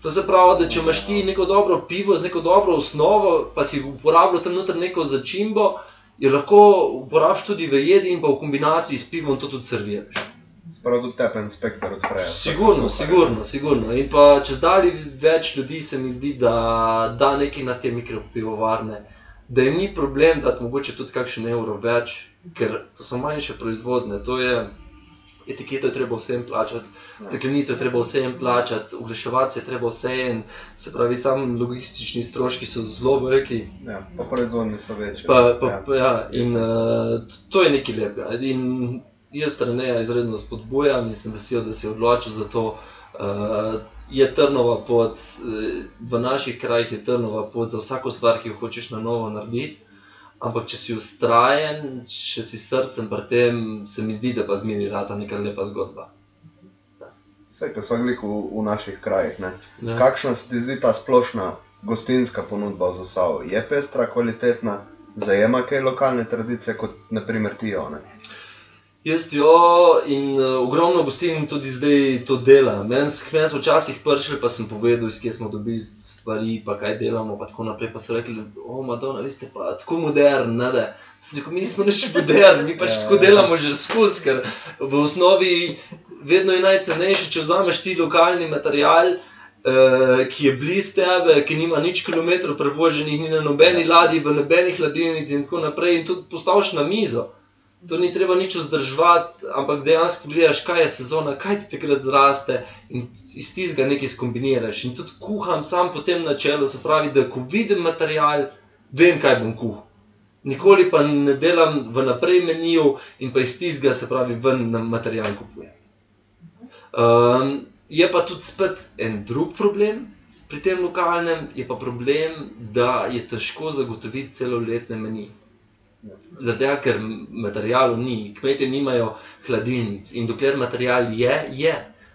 To se pravi, da če imaš ti neko dobro pivo z neko dobro osnovo, pa si uporabljal tam noter neko začimbo, jo lahko uporabiš tudi v jedi in pa v kombinaciji s pivom to tudi serviraš. Sprav tudi tepen spekter odprejo. Sigurno, sigurno, sigurno. In pa čez dalje več ljudi se mi zdi, da da nekaj na te mikropivovarne, da jim ni problem dati mogoče tudi kakšen evro več, ker to so manjše proizvodne, to je etiketo je treba vsem plačati, steklenico je treba vsem plačati, oglaševati se je treba vsem, se pravi, sam logistični stroški so zelo veliki. Ja, pa proizvodni so večji. Pa, pa, ja. pa, ja, in uh, to je nekaj lepega. In jaz Reneja izredno spodbujam in sem vesel, da se je odločil za to. Uh, je trnova pot, eh, v naših krajih je trnova pot za vsako stvar, ki jo hočeš na novo narediti. Ampak, če si ustrajen, če si srcem pri tem, se mi zdi, da pa zmeri rata neka lepa zgodba. Vse, kar so glik v, v naših krajih. Ne? Ja. Kakšna se ti zdi ta splošna gostinska ponudba v Zasavju? Je pestra, kvalitetna, zajema kaj lokalne tradicije, kot naprimer ti one? Jaz jo in uh, ogromno gostin tudi zdaj to dela. Meni meni so včasih prišli, pa sem povedal, iz kje smo dobili stvari, pa kaj delamo, pa tako naprej. Pa so rekli, o, Madonna, vi ste pa tako moderni, da. Sem rekel, mi nismo nič moderni, mi pač Ja, tako ja. delamo že skozi, ker v osnovi vedno je najcenejše, če vzameš ti lokalni material. Uh, ki je blizu tebe, ki nima nič kilometrov prevoženih, ni na nobeni ladji, v nobenih hladilnici in tako naprej, in tudi postaviš na mizo. To ni treba nič vzdrževati, ampak dejansko pogledaš, kaj je sezona, kaj ti takrat zraste in iz tistega nekaj skombiniraš. In tudi kuham sam po tem načelu, se pravi, da ko vidim material, vem, kaj bom kuhal. Nikoli pa ne delam vnaprej meniju in pa iz tistega, se pravi, ven na material kupujem. Um, je pa tudi spet en drug problem pri tem lokalnem, je pa problem, da je težko zagotoviti celoletne menije. Zato, ker materijalov ni, kmetje nimajo hladilnic in dokler material je, je,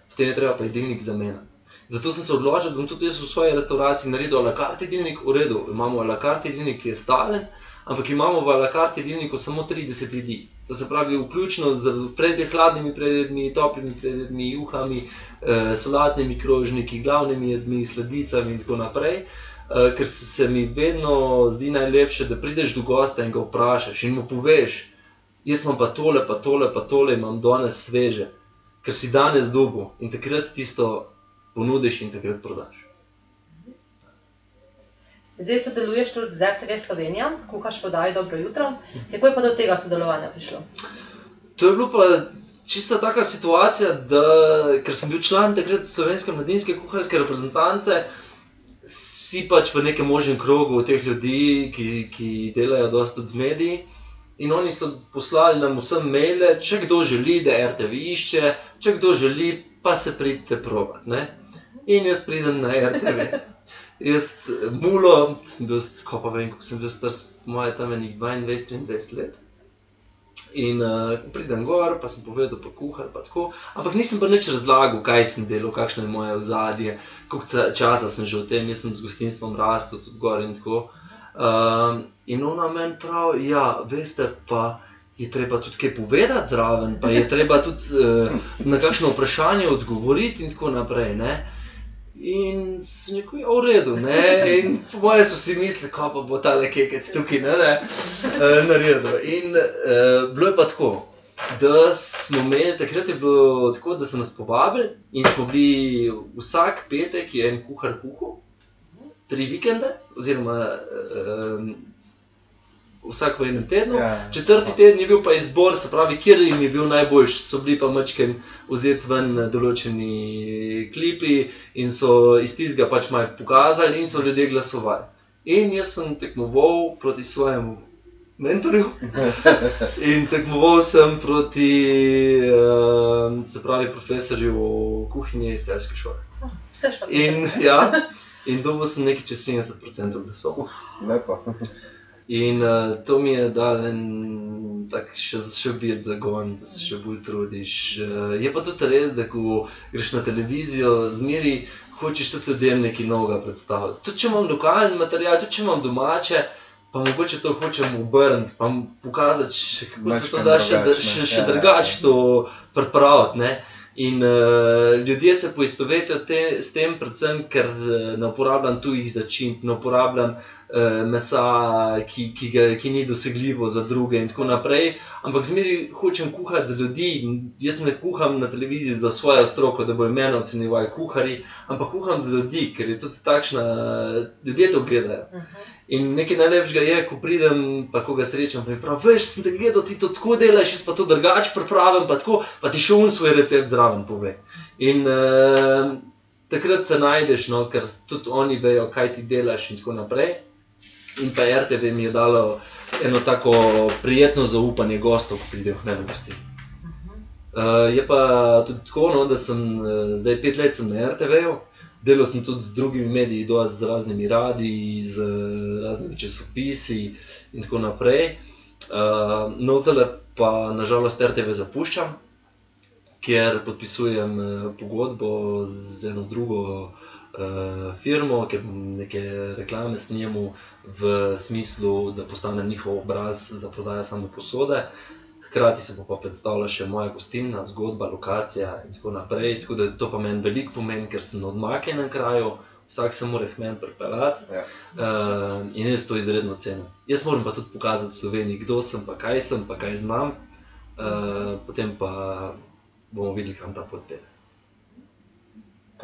potem je treba pa jedilnik zamenjati. Zato sem se odločil, da bom tudi jaz v svoji restavraciji naredil a la carte jedilnik, v redu, imamo a la carte jedilnik, ki je stalen, ampak imamo v a la carte jedilniku samo 30 jedi. To se pravi, vključno z predje hladnimi predjedmi, toplimi predjedmi, juhami, eh, solatnimi krožniki, glavnimi jedmi, sladicami in tako naprej. Uh, ker se, se mi vedno zdi najlepše, da prideš do gosta in ga vprašaš in mu poveš, jaz imam pa tole, pa tole, pa tole, imam danes sveže, ker si danes dobil in takrat tisto ponudiš in takrat prodaš. Zdaj sodeluješ tudi z RTV Slovenija, kuhaš podaj Dobro jutro. Kako je pa do tega sodelovanja prišlo? To je bilo pa čista taka situacija, da ker sem bil član takrat slovenske mladinske kuharske reprezentance, si pač v nekem možnem krogu teh ljudi, ki, ki delajo dosta tudi z mediji. In oni so poslali nam vsem maile, če kdo želi, da RTV išče, če kdo želi, pa se pridite provat. Ne? In jaz pridem na RTV. [LAUGHS] Jaz, mulo, sem bil, ko pa vem, kako sem bil star, moje tam je nekih 22-23 let. In uh, pridem gor, pa sem povedal, pa kuhar, pa tako. Ampak nisem pa nič razlagal, kaj sem delal, kakšno je moje ozadje, koliko časa sem že v tem, jaz sem z gostinstvom rastel, tudi gor in tako. Um, in ona meni pravi, ja, veste pa. Je treba tudi kaj povedati zraven, pa je treba tudi uh, na kakšno vprašanje odgovoriti, in tako naprej. Ne? In sem rekel, ja, v redu. Ne? In po mojem so si mislili, kako pa bo ta le kekec tukaj ne, ne? Uh, naredil. In uh, bilo je pa tako, da smo imeli, takrat je bilo tako, da so nas povabili in smo bili vsak petek, je en kuhar kuhal, tri vikende, oziroma. Uh, Vsak v enem tednu, Ja. četrti teden je bil pa izbor, se pravi, kjer jim je bil najboljši. So bili pa mačken vzeti ven določeni klipi in so iz tistega pač malo pokazali, in so ljudje glasovali. In jaz sem tekmoval proti svojemu mentorju. [LAUGHS] In tekmoval sem proti, uh, se pravi, profesorju kuhinje iz Selske šole. Težko. In, ja, [LAUGHS] in dobil sem nekaj čez 70% glasov. Lepo. In uh, to mi je dal en tak še, še bil zagon, da se še bolj trudiš. Uh, je pa tudi res, da ko greš na televizijo, zmeri hočeš tudi ljudem nekaj novega predstaviti. Tudi če imam lokalni material, tudi če imam domače. Pa mogoče to hočem obrniti, pa pokazati, še, kako se to da še, drugače, še, še Ja, ja, drugače to pripraviti. ne. In uh, ljudje se poistovetijo te, s tem, predvsem, ker uh, ne uporabljam tujih začimb, ne uporabljam uh, mesa, ki, ki, ga, ki ni dosegljivo za druge, in tako naprej. Ampak zmeraj hočem kuhati za ljudi. Jaz ne kuham na televiziji za svojo stroko, da bojo mene ocenjevali kuhari, ampak kuham za ljudi, ker je tudi takšna, ljudje to gledajo. Mhm. In nekaj najlepšega je, ko pridem, pa ko ga srečam, pa je prav, veš, sem te gledal, ti to tako delaš, jaz pa to drugače pripravim, pa, tako, pa ti še un svoj recept zraven pove. In uh, takrat se najdeš, no, ker tudi oni vejo, kaj ti delaš in tako naprej. In pa RTV mi je dalo eno tako prijetno zaupanje gostov, ko pridejo k meni v gosti. Mhm. Uh, je pa tudi tako, no, da sem uh, zdaj pet let na RTV-ju, delal sem tudi z drugimi mediji, z raznimi radiji, z uh, raznimi časopisi in tako naprej. Uh, no, zdaj pa nažalost RTV zapuščam, ker podpisujem uh, pogodbo z eno drugo uh, firmo, ker bom neke reklame snemu v smislu, da postanem njihov obraz za prodajo same posode. Hkrati se bo pa predstavila še moja gostilna, zgodba, lokacija in tako naprej. Tako da to pa meni veliko pomeni, ker sem na odmaknjenem kraju, vsak se mora k meni pripeljati Ja. uh, in jaz to izredno cenim. Jaz moram pa tudi pokazati Sloveniji, kdo sem, pa kaj sem, pa kaj znam, uh, potem pa bomo videli, kam ta pot pelje.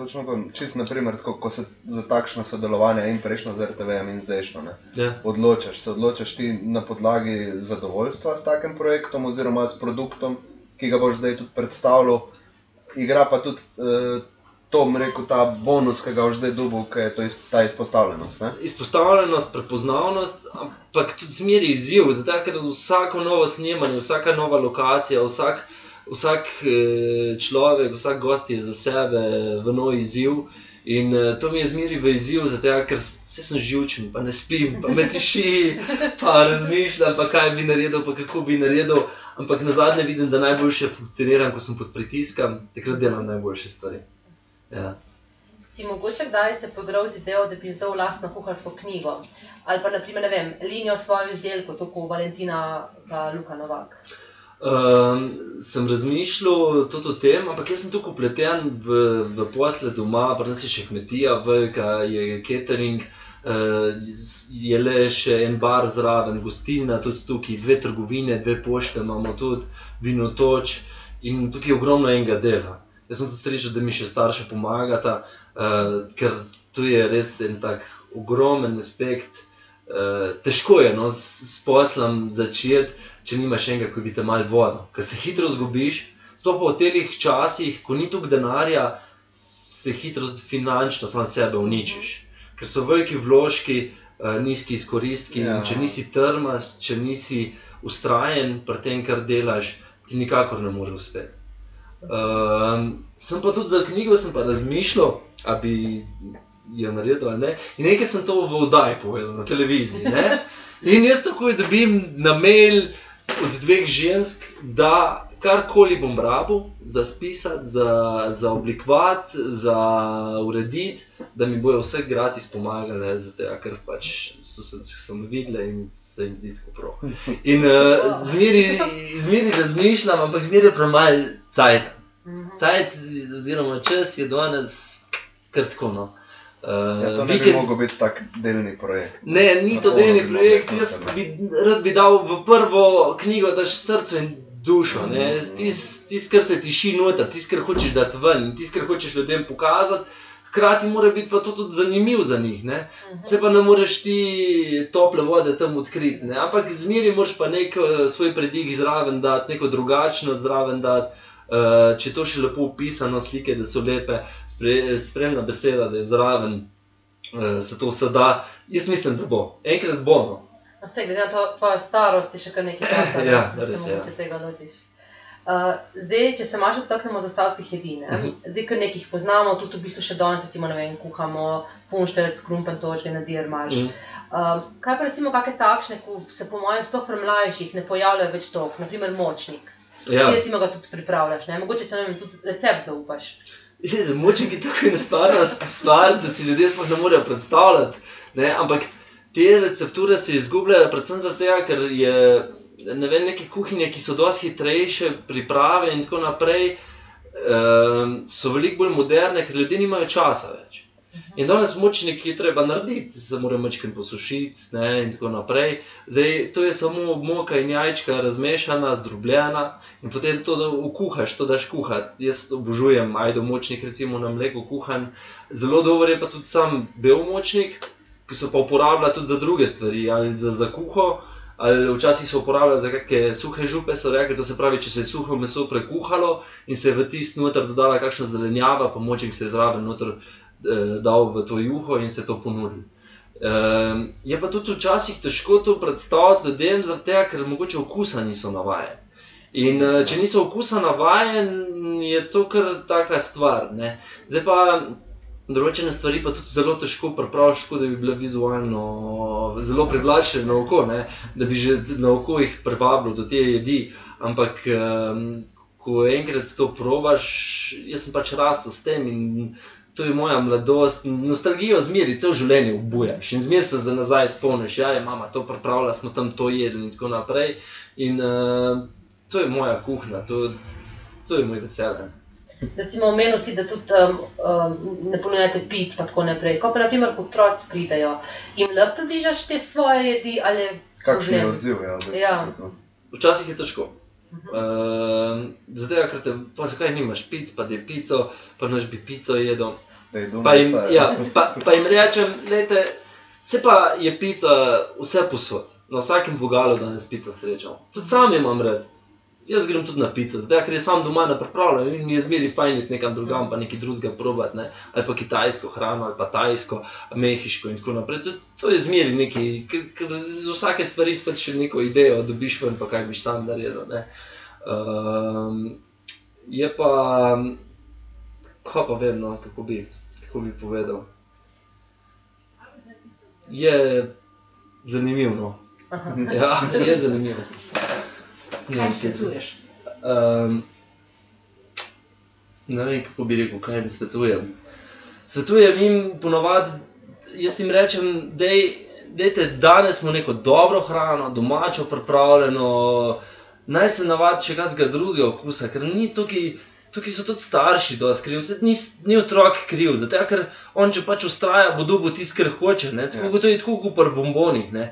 Točno to, čist naprimer, tako, ko se za takšno sodelovanje in prejšnjo z RTV-jem in zdajšnjo ne, Ja. odločaš. Se odločaš ti na podlagi zadovoljstva s takim projektom oziroma s produktom, ki ga boš zdaj tudi predstavljal. Igra pa tudi eh, to, rekel, ta bonus, ki ga boš zdaj dobil, ki je to iz, ta izpostavljenost. Ne? Izpostavljenost, prepoznavnost, ampak tudi zmeri izziv, zato ker vsako novo snemanje, vsaka nova lokacija, vsak, vsak eh, človek, vsak gost je za sebe v nov izziv. In eh, to mi je zmeri v izziv, zato ker se sem živčen, pa ne spim, pa me tiši, pa razmišljam, pa kaj bi naredil, pa kako bi naredil. Ampak na zadnje vidim, da najboljše funkcioniram, ko sem pod pritiskom, takrat delam najboljše stvari. Ja. Si mogoče kdaj se poigral z idejo, da bi izdal lastno kuharsko knjigo? Ali pa, naprimer, ne vem, linijo svojih izdelkov, tako Valentina pa Luka Novak. Um, sem razmišljal tudi o tem, ampak jaz sem tukaj upleten v, v posle doma, pri nas je še kmetija, velika je catering. Uh, je le še en bar zraven, gostilna, tudi tukaj, dve trgovine, dve pošte imamo tudi, vinotoč in tukaj je ogromno enega dela. Jaz sem tudi srečen, da mi še starši pomagata, uh, ker to je res en tak ogromen aspekt. Uh, težko je no, s, s poslom začeti, če nimaš enega, ki bi te mal vodil, ker se hitro zgubiš. Sploh pa v teh časih, ko ni toliko denarja, se hitro finančno sam sebe uničiš ker so veliki vložki, uh, nizki izkoristki. Ja. Če nisi trmast, če nisi ustrajen pri tem, kar delaš, ti nikakor ne more uspeti. Uh, sem pa tudi za knjigo razmišljal, da bi jo naredil ali ne. In nekaj sem to v oddaji povedal na televiziji. Ne? In jaz takoj dobim na mail od dveh žensk, da karkoli bom rabil, za spisati, za, za oblikovati, za urediti, da mi bojo vse gratis pomagali, zato ker pač so se tam videli in se jim zdi tako prav. In uh, zmeri razmišljam, ampak zmeri je premaj cajt. Cajt, oziroma čas je danes krtko. No. Uh, ja, to ne bi mogel biti tak delni projekt. Ne, ni to delni projekt. Jaz bi rad bi dal v prvo knjigo, daš srce in dušo, tisti, kar te tiši noter, tisti, kar hočeš dati ven, tisti, kar hočeš ljudem pokazati. Hkrati mora biti pa to tudi zanimiv za njih. Ne? Se pa ne moreš ti tople vode tam odkriti. Ne? Ampak zmeri moraš pa nek uh, svoj predig zraven dati, neko drugačno zraven dati. Uh, če to še lepo opisano, slike, da so lepe, spre, spremna beseda, da je zraven, uh, se to vse da. Jaz mislim, da bo. Enkrat bo. No. Vse, glede na to, tvojo starost, je še kar nekaj časa, [LAUGHS] ja, da se lahko ja. tega lotiš. Uh, zdaj, če se malo dotaknemo zasalskih jedin, uh mhm. -huh. zdaj, ker nekaj poznamo, tudi v bistvu še danes, recimo, vem, kuhamo funšterec, krumpen točke na dirmarš. Uh -huh. uh, kaj pa recimo kakšne takšne, ko se po mojem sploh pri mlajših ne pojavljajo več tok, naprimer močnik. Ja. Ti recimo ga tudi pripravljaš, ne? mogoče če nam tudi recept zaupaš. Močnik je tako enostavna stvar, da si ljudje sploh ne morejo predstavljati. Ne? Ampak te recepture se izgubljajo, predvsem zato, ker je ne vem, neke kuhinje, ki so dosti hitrejše, priprave in tako naprej, um, so veliko bolj moderne, ker ljudje nimajo časa več. In danes močnik je treba narediti, se mora mečkim posušiti ne, in tako naprej. Zdaj, to je samo moka in jajčka razmešana, zdrobljena in potem to ukuhaš, to daš kuhati. Jaz obožujem ajdo močnik, recimo na mleku kuhan. Zelo dober je pa tudi sam bel močnik ki so pa uporabljali tudi za druge stvari, ali za, za kuho, ali včasih so uporabljali za neke suhe župe. Rekli, to se pravi, če se je suho meso prekuhalo in se je v tisti noter dodala kakšna zelenjava, pa močnik se je zraven noter dal v to juho in se to ponudil. Eh, je pa tudi včasih težko to predstaviti ljudem, tega, ker mogoče okusa niso navajeni. In eh, če niso okusa navajeni, je to kar taka stvar. Ne? Zdaj pa določene stvari pa tudi zelo težko prepraviš, da bi bile vizualno zelo privlačne na oko, ne? da bi že na oko jih privabilo do te jedi. Ampak, um, ko enkrat to probaš, jaz sem pač rastel s tem in to je moja mladosti. Nostalgijo zmeri, cel življenje obujaš in zmeri se za nazaj spomniš, da ja, je mama to pripravila, smo tam to jedli in tako naprej. In uh, to je moja kuhinja, to, to je moj veselje. Recimo, omenil si, da tudi um, um, ne ponujate pic, pa tako naprej. Ko pa, na primer, kot otroci pridejo, jim lahko približaš te svoje jedi ali kakšen je odziv. Ja, ja. Včasih je težko. Uh, zdaj, ker te, pa zakaj nimaš pic, pa da je pico, pa noč bi pico jedel. Pa jim, ja, pa, pa jim rečem, lejte, se pa je pica vse posod. Na vsakem vogalu danes pica srečam. Tudi sam imam red. Jaz grem tudi na pico, zdaj ker je sam doma na pripravljanju in mi je zmeri fajn iti nekam drugam, pa nekaj drugega probati, ne? ali pa kitajsko hrano, ali pa tajsko, mehiško in tako naprej. To, to je zmeri nekaj, ker z vsake stvari spet še neko idejo dobiš ven, pa kaj biš sam naredil. Um, je pa, ko pa vem, no, kako, bi, kako bi povedal. Je zanimivo. No. Ja, je zanimivo. Kaj jim svetuješ? Um, ne vem, kako bi rekel, kaj jim svetujem. Svetujem jim ponovadi, jaz jim rečem, da je danes smo neko dobro hrano, domačo, pripravljeno, naj se navadi še kakšnega drugega okusa, ker ni tukaj Tukaj so tudi starši, da so krivi, ni, ni otrok kriv, zato ker on, če pač ustraja, bo dobil tisto, kar hoče. Ne? Tako Ja. kot je tako, kot pri bombonih. Ne?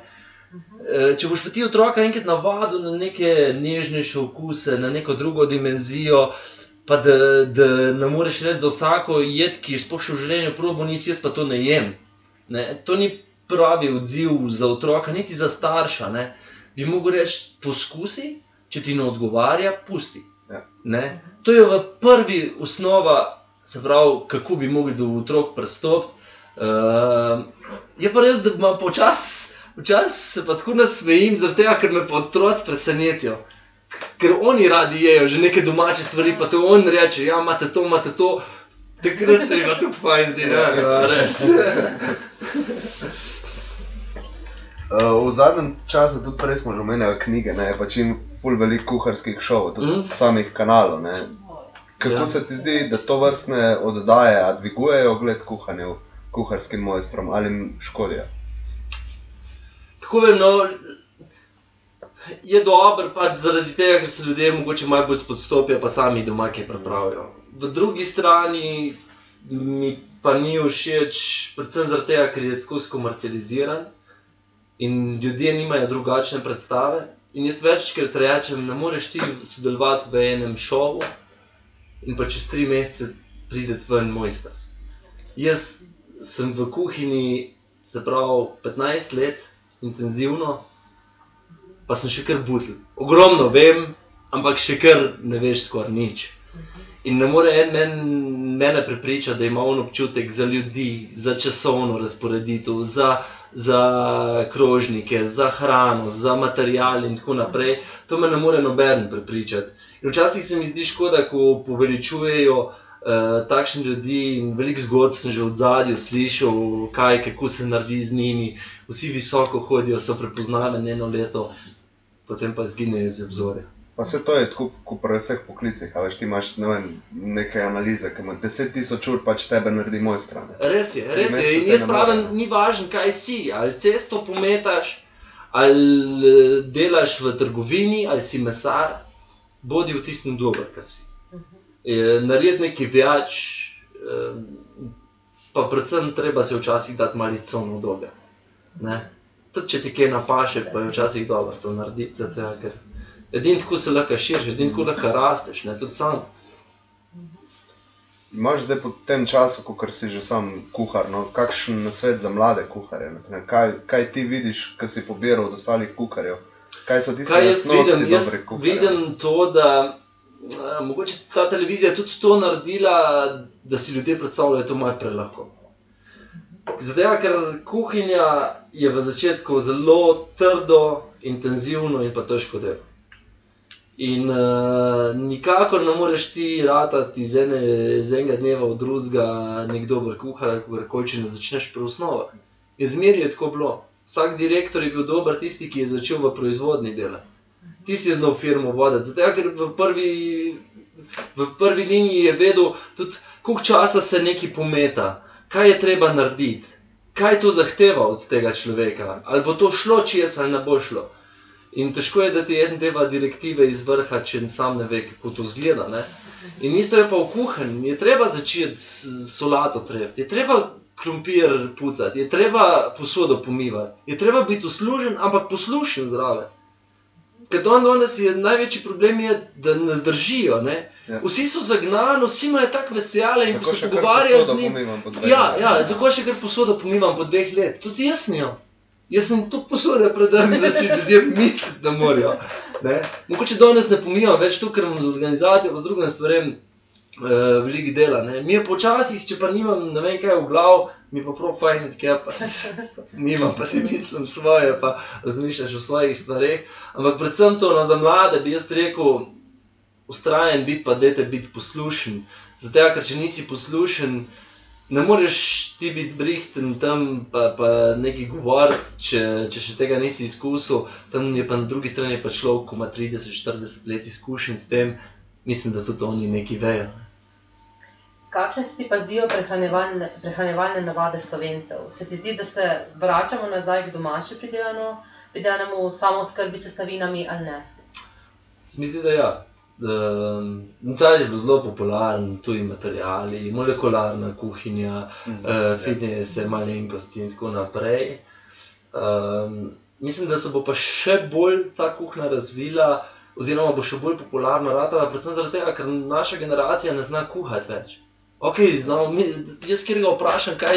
E, Če boš pa ti otroka enkrat navadil na neke nežnejše okuse, na neko drugo dimenzijo, pa da, da ne moreš reči za vsako jed, ki je sploh še v življenju probo, nisi jaz pa to ne jem. Ne? To ni pravi odziv za otroka, niti za starša. Ne? Bi mogel reči, poskusi, če ti ne odgovarja, pusti. Ja. Ne? To je v prvi osnova, se pravi, kako bi mogli do otrok pristopiti. Uh, je pa res, da ima počasi, včasih se pa tako nasmejim, zaradi tega, ker me pa otroci presenetijo. Ker oni radi jejo že neke domače stvari, pa to on reče, ja, imate to, imate to. Takrat se jim pa tudi fajn zdi, da ja, res. [LAUGHS] Uh, v zadnjem času tudi prej smo že omenjali knjige, ne, pa čim ful veliko kuharskih šovov, tudi Mm. samih kanalov. Ne. Kako Ja. se ti zdi, da to vrstne oddaje dvigujejo ogled kuhanju, kuharskim mojstrom ali jim škodijo? Kako vem, no, je dober pač zaradi tega, ker se ljudje mogoče malo bolj spodstopijo, pa sami doma kaj pripravijo. V drugi strani mi pa ni všeč, predvsem zaradi tega, ker je tako skomercializiran in ljudje nimajo drugačne predstave. In jaz večkrat rečem, ne moreš ti sodelovati v enem šovu in pa čez tri mesece pride ven mojster. Jaz sem v kuhinji, se pravi, 15 let intenzivno, pa sem še kar butl. Ogromno vem, ampak še kar ne veš skoraj nič. In ne more en men, mene prepričati, da ima on občutek za ljudi, za časovno razporeditev, za, za krožnike, za hrano, za material in tako naprej. To me ne more noben prepričati. In včasih se mi zdi škoda, ko poveličujejo uh, takšne ljudi in veliko zgodb sem že od zadja slišal, kaj, kako se naredi z njimi. Vsi visoko hodijo, so prepoznavni eno leto, potem pa izginejo iz obzorja. Pa se to je tako, kot pri vseh poklicih, a veš, ti imaš ne vem, neke analize, ki ima 10 tisoč ur, pač tebe naredi mojstra. ne. Res je, res je. In jaz pravim, ni važno, kaj si, ali cesto pometaš, ali eh, delaš v trgovini, ali si mesar, bodi v tistem dober, kar si. Eh, Naredi nekaj več, eh, pa predvsem treba se včasih dati malo izcovno obdobje. Ne? Tudi če ti kaj napaše, pa je včasih dobro to narediti, zato, ker edino tako se lahko širiš, edino tako lahko rasteš, ne? tudi sam. Imaš zdaj po tem času, ko si že sam kuhar, no, kakšen nasvet za mlade kuharje? Kaj, kaj ti vidiš, ki si pobiral od ostalih kuharjev? Kaj so tiste lastnosti vidim? Jaz dobrih kuharjev? vidim to, da a, mogoče ta televizija tudi to naredila, da si ljudje predstavljajo to malo prelahko. Zato, ker kuhinja je v začetku zelo trdo, intenzivno in pa težko delo. In uh, nikakor ne moreš ti ratati iz, ene, iz enega dneva v drugega, nekdo v kuhar ali karkoli, če ne začneš pri osnovah. In zmeraj je tako bilo. Vsak direktor je bil dober, tisti, ki je začel v proizvodni dela. Tisti je znal firmo voditi. Zato, ker v prvi, v prvi liniji je vedel tudi, koliko časa se neki pometa, kaj je treba narediti, kaj to zahteva od tega človeka, ali bo to šlo čez ali ne bo šlo. In težko je, da ti en deva direktive iz vrha, če sam ne ve, kako to zgleda. Ne? In isto je pa v kuhanju. Je treba začeti s solato trepti, je treba krompir pucati, je treba posodo pomivati, je treba biti uslužen, ampak poslušen zraven. Ker dan danes je največji problem, je, da ne zdržijo. Ne? Ja. Vsi so zagnani, vsi imajo tako vesele in ko se pogovarjajo z njimi. Ja, ja, ne. zakaj še kar posodo pomivam po dveh letih? Tudi jaz sem jo. Jaz sem to posode predrl, da si ljudje mislijo, da morajo. Ne? Mogoče danes ne pomivam več to, ker imam z organizacijo, pa z drugim stvarem uh, veliko dela. Ne? Mi je počasih, če pa nimam ne vem kaj v glavu, mi pa prav fajn, ker pa si nimam, pa si mislim svoje, pa razmišljaš o svojih stvareh. Ampak predvsem to no, za mlade bi jaz rekel, ustrajen biti, pa dajte biti poslušen. Zato, ker če nisi poslušen, ne moreš ti biti brihten tam, pa, pa nekaj govoriti, če, če še tega nisi izkusil. Tam je pa na drugi strani pa človek, ki ima 30-40 let izkušenj s tem, mislim, da tudi oni nekaj vejo. Kakšne se ti pa zdijo prehranjevalne, prehranjevalne navade slovencev? Se ti zdi, da se vračamo nazaj k domači pridelano, pridelanemu samo skrbi s sestavinami ali ne? Se mi zdi, da ja. Um, Zdaj je bilo zelo popularen, tuji materiali, molekularna kuhinja, Mhm. uh, fitness, malenkosti in tako naprej. Um, mislim, da se bo pa še bolj ta kuhinja razvila, oziroma bo še bolj popularna, ratala, predvsem zaradi tega, ker naša generacija ne zna kuhati več. Ok, znamo, mi, jaz kjer ga vprašam, kaj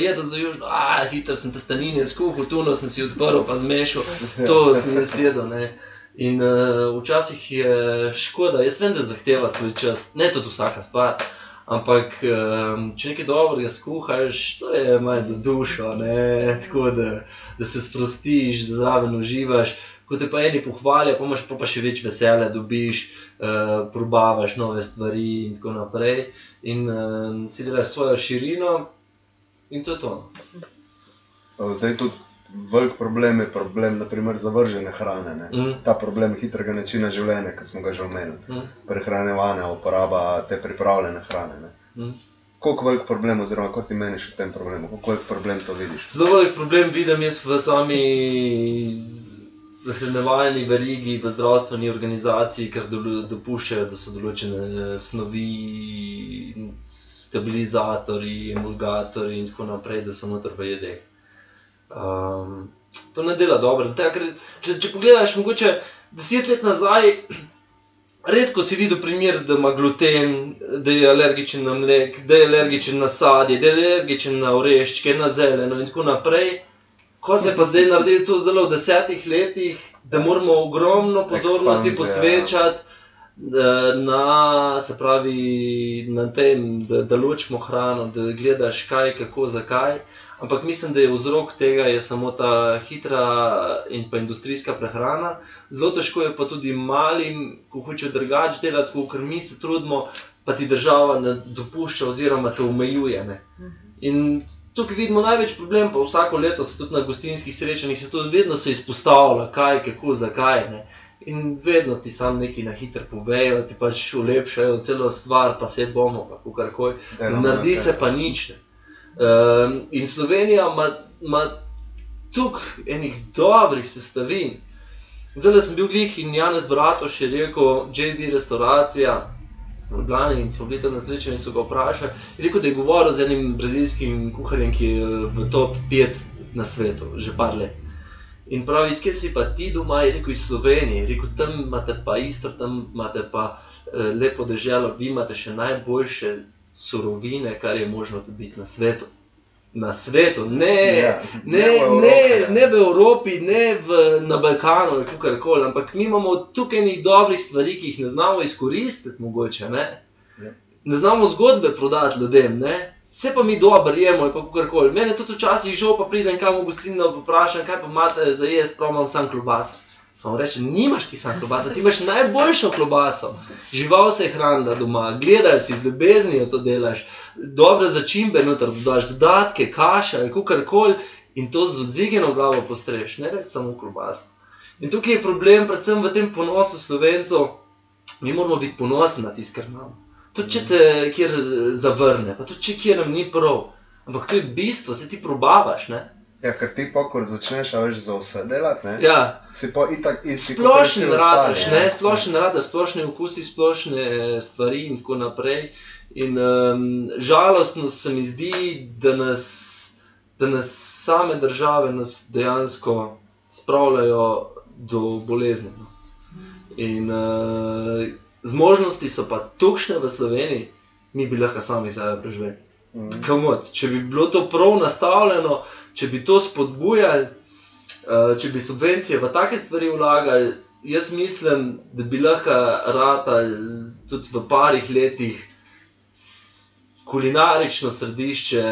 je, da zdaj južno, ah, hiter sem testenine skuhal, tuno sem si odprl, pa zmešal, to sem jaz jedel. In uh, včasih je škoda, jaz vem, da zahteva svoj čas, ne tudi vsaka stvar. Ampak, um, če nekaj dobrega skuhaš, to je malo za dušo, ne? tako da, da se sprostiš, da zraven uživaš. Ko te pa eni pohvalijo, pa imaš pa, pa še več veselja, dobiš, uh, probavaš nove stvari in tako naprej. In uh, si delaš svojo širino, in to je to. Uh, Zdaj tudi velik problem je problem naprimer, zavržene hrane. Ne? Mm. Ta problem hitrega načina življenja, ki smo ga že omenili. Mm. Prehranevanje, uporaba te pripravljene hrane. Ne? Mm. Koliko velik problem, oziroma kot ti meniš o tem problemu, koliko velik problem to vidiš? Zelo velik problem vidim jaz v sami prehranjevalni verigi, v zdravstveni organizaciji, ker do- dopuščajo, da so določene snovi, stabilizatorji, emulgatorji in tako naprej, da so noter v jedeh. Um, to ne dela dobro. Zdaj, ker, če, če pogledaš, mogoče deset let nazaj. [CLEARS THROAT] Redko si videl primer, da ima gluten, da je alergičen na mlek, da je alergičen na sadje, da je alergičen na oreščke, na zeleno in tako naprej. Ko se pa zdaj naredili to zelo v desetih letih, da moramo ogromno pozornosti Ekspanzija. posvečati eh, na, se pravi, na tem, da, da ločimo hrano, da gledaš kaj, kako, zakaj. Ampak mislim, da je vzrok tega je samo ta hitra in pa industrijska prehrana. Zelo težko je pa tudi malim, ko hočejo drugače delati, kot mi se trudimo, pa ti država ne dopušča oziroma te omejuje. Ne. In tukaj vidimo največ problem, pa vsako leto se tudi na gostinskih srečanjih se to vedno se izpostavlja, kaj, kako, zakaj. Ne. In vedno ti sam neki na hitro povejo, ti pač ulepšajo celo stvar, pa se bomo, pa. Delamo na Naredi se pa nič. Ne. Um, in Slovenija ima- toliko enih dobrih sestavin. Zdaj sem bil glih in Janez Bratoš je rekel, JB restauracija. v Ljubljani In smo bili tam na srečanju in so ga vprašali. Je rekel, da je govoril z enim brazilskim kuharjem, ki je v top 5 na svetu, že par let. In pravi, iz kje si pa ti doma, je rekel iz Slovenije, je rekel, tam imate pa isto, tam imate pa eh, lepo deželo, vi imate še najboljše surovine, kar je možno dobiti na svetu. Na svetu, ne, Ja, ne, v Evropi, ne, ne v Evropi, ne v, na Balkanu, ali kakorkoli, ampak mi imamo tukaj nekaj dobrih stvari, ki jih ne znamo izkoristiti, mogoče. Ne, Ja. ne znamo zgodbe prodati ljudem, ne? vse pa mi dobro jemo, pa kakorkoli. Mene tudi včasih žal, pa pridem kam v gostilno, pa vprašam, kaj pa imate za jesti, prav imam sam klobasa. On reče, nimaš ti sam klobasa, ti imaš najboljšo klobaso. Žival se je hranila doma, gledaj si z ljubeznijo to delaš, dobre začimbe noter dodaš, dodatke, kaša ali kakorkoli in to z odzigeno glavo postreš, ne reč samo klobaso. In tukaj je problem predvsem v tem ponosu slovencov, mi moramo biti ponosni na tisto, kar imamo. Tudi če te kjer eh, zavrne, pa tudi če kjer nam ni prav. Ampak to je bistvo, se ti probavaš. Ne? Ja, ker ti pokor začneš, a veš, za vse delati, ne? Ja, Si pa itak isti. splošen vsi radaš, ostali, ne, splošen radaš, splošne okusi, splošne stvari in tako naprej. In um, žalostno se mi zdi, da nas, da nas same države nas dejansko spravljajo do bolezni. no. In uh, zmožnosti so pa tukšne v Sloveniji, mi bi lahko sami sebe preživeli. Mhm. Kamot, če bi bilo to prav nastavljeno, če bi to spodbujali, eh, če bi subvencije v take stvari vlagali, jaz mislim, da bi lahko ratali tudi v parih letih kulinarično središče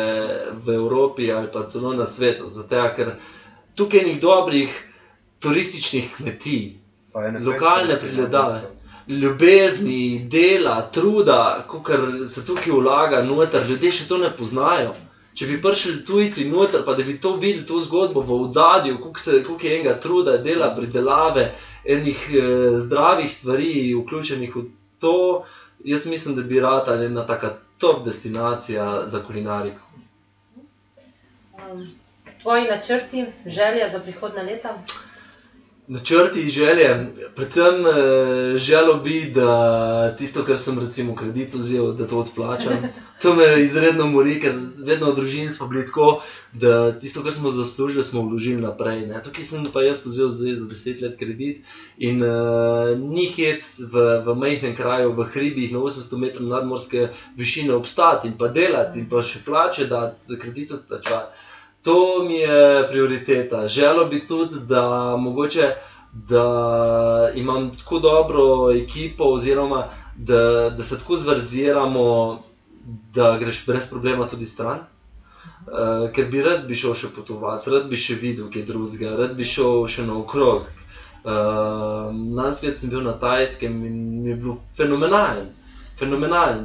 v Evropi ali pa celo na svetu. Zato, ker tukaj je nekaj dobrih turističnih kmetij, lokalne namesto. Ljubezni, dela, truda, kar se tukaj vlaga noter, ljudje še to ne poznajo. Če bi prišli tujci noter, pa da bi to videli, to zgodbo v ozadju, koliko je enega truda, dela, pridelave, enih eh, zdravih stvari, vključenih v to, jaz mislim, da bi rata ena taka top destinacija za kulinariko. Um, tvoji načrti, želje za prihodne leta? Načrti, želje. Predvsem eh, želel bi, da tisto, kar sem recimo kredit vzel, da to odplačam. [LAUGHS] To me izredno mori, ker vedno v družini smo bili tako, da tisto, kar smo zaslužili, smo vložili naprej. Ne. Tukaj sem pa jaz vzel zdaj za deset let kredit in uh, ni hec v, v majhnem kraju, v hribih na 800 metrov nadmorske višine obstati in pa delati in pa še plače dati, za kredit odplačati. To mi je prioriteta. Želel bi tudi, da mogoče. Da imam tako dobro ekipo, oziroma da, da se tako zverziramo, da greš brez problema tudi stran. Uh, ker bi rad bi šel še potovati, rad bi še videl kaj drugega, rad bi šel še naokrog. Uh, Najspet sem bil na Tajskem in je bilo fenomenalen, fenomenalen.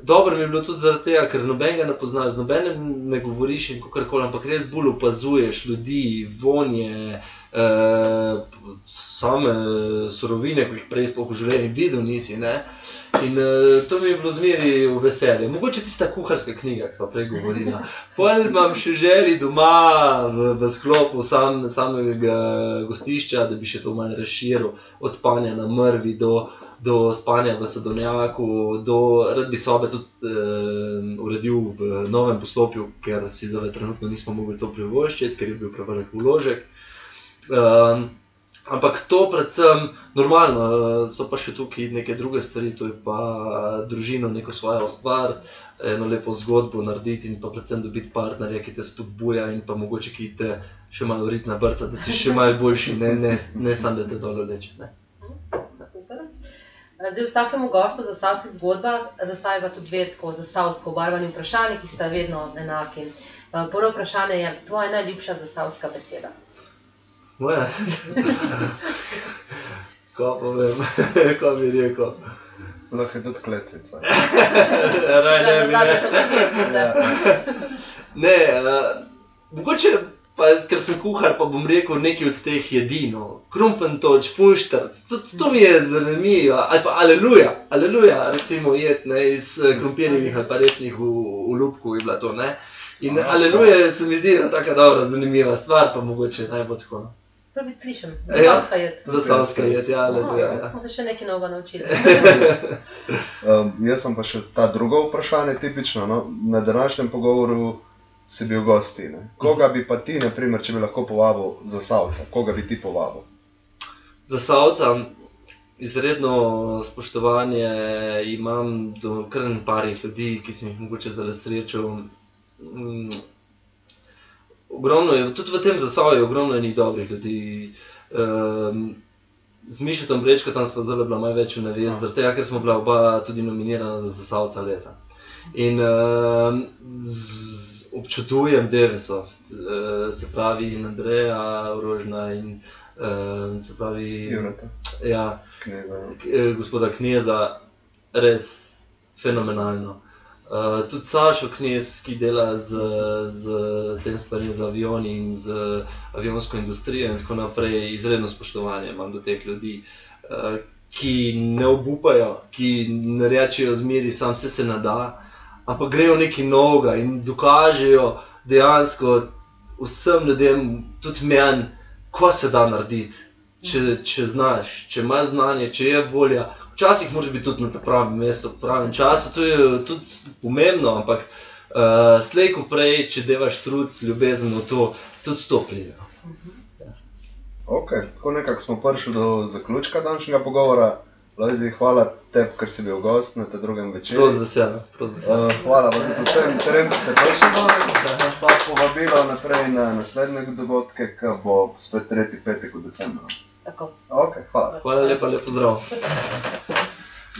Dobro mi je bilo tudi zaradi tega, ker nobenega ne poznaš, nobenem ne govoriš in kako koli, ampak res bolj opazuješ ljudi, vonje, eh, same surovine, ki jih prej sploh v življenju videl nisi. Ne? In eh, to mi je bilo zmeri v veselje. Mogoče tista kuharska knjiga, ki smo prej govorili. [LAUGHS] Pol imam še želji doma v, v sklopu sam, samega gostišča, da bi še to malo razširil, od spanja na mrvi do do spanja v Sadovnjaku, do rad bi sobe tudi uh, uredil v novem poslopju, ker si zdaj trenutno nismo mogli to privoščiti, ker je bil prevelik vložek. Uh, ampak to predvsem, normalno, so pa še tukaj neke druge stvari, to je pa družino, neko svojo stvar. Eno lepo zgodbo narediti, in pa predvsem dobiti partnerja, ki te spodbuja, in pa mogoče ki te še malo vrti na brca, da si še [LAUGHS] malo boljši, ne, ne, ne samo da te dol leče. Super. Zdaj, vsakemu gostu za savske zgodbe zastaviva tudi dve tako zasavsko obarvani vprašanji, ki sta vedno enaki. Prvo vprašanje je, tvoja najljubša zasavska beseda? Moja. Ko povem, ko bi rekel. Lahko je tudi kletvica. [LAUGHS] Raj, ne, Ja, bi ne. pa kletvica. Ne, uh, mogoče, pa, ker sem kuhar, pa bom rekel nekaj od teh jedi. No. Krumpentoč, funštarc, to, to mi je zanimivo. Ali pa aleluja, aleluja, recimo jed ne, iz eh, krompirjevih ali pa repnih v, v lupku je bila to. Ne. In Aha, aleluja se mi zdi ena tako dobra, zanimiva stvar, pa mogoče najbolj tako. Prvič slišim, Ja. zasavska jed. Za savska jed, ja, Aha, aleluja. Ja. Smo se še nekaj novega naučili. [LAUGHS] Um, jaz sem pa še ta drugo vprašanje, tipično. No? Na današnjem pogovoru si bil gosti. Ne? Koga bi pa ti, naprimer, če bi lahko povabil za savca, koga bi ti povabil? Za Savca izredno spoštovanje imam do kar parih ljudi, ki sem jih mogoče zelo srečal. Ogromno je, tudi v tem zasavju je ogromno enih dobrih ljudi. Um, z Mišotom Brečko tam smo zelo bila malo več v navezi, No. zaradi tega, ker smo bila oba tudi nominirana za zasavca leta. In um, z, občudujem Devesoft, uh, se pravi in Andreja Rožna in uh, se pravi Jurata, ja, kneza. k- eh, gospoda Kneza, res fenomenalno. Uh, tudi Sašo Knez, ki dela z, z tem stvarem, z avioni in z avionsko industrijo, in tako naprej, izredno spoštovanje imam do teh ljudi, uh, ki ne obupajo, ki ne rečejo zmeri, sam se se nada, ampak grejo nekaj novega in dokažejo dejansko vsem ljudem, tudi meni, ko se da narediti. Če, če znaš, če imaš znanje, če je volja, včasih moraš biti tudi na pravem mestu, v pravem času, to je tudi pomembno, ampak uh, slej ko prej, če devaš trud, ljubezen v to, tudi to pride. Okay. Tako nekako smo prišli do zaključka današnjega pogovora. Lojzi, hvala tebi, ker si bil gost na tem drugem večeru. Z veseljem. Uh, hvala pa tudi vsem trem, ki ste prišli danes, pa povabilo naprej na naslednje dogodke, ki bo spet 3. petek v decembru. Tako. Ok, hvala. Hvala lepa, lepo zdrav.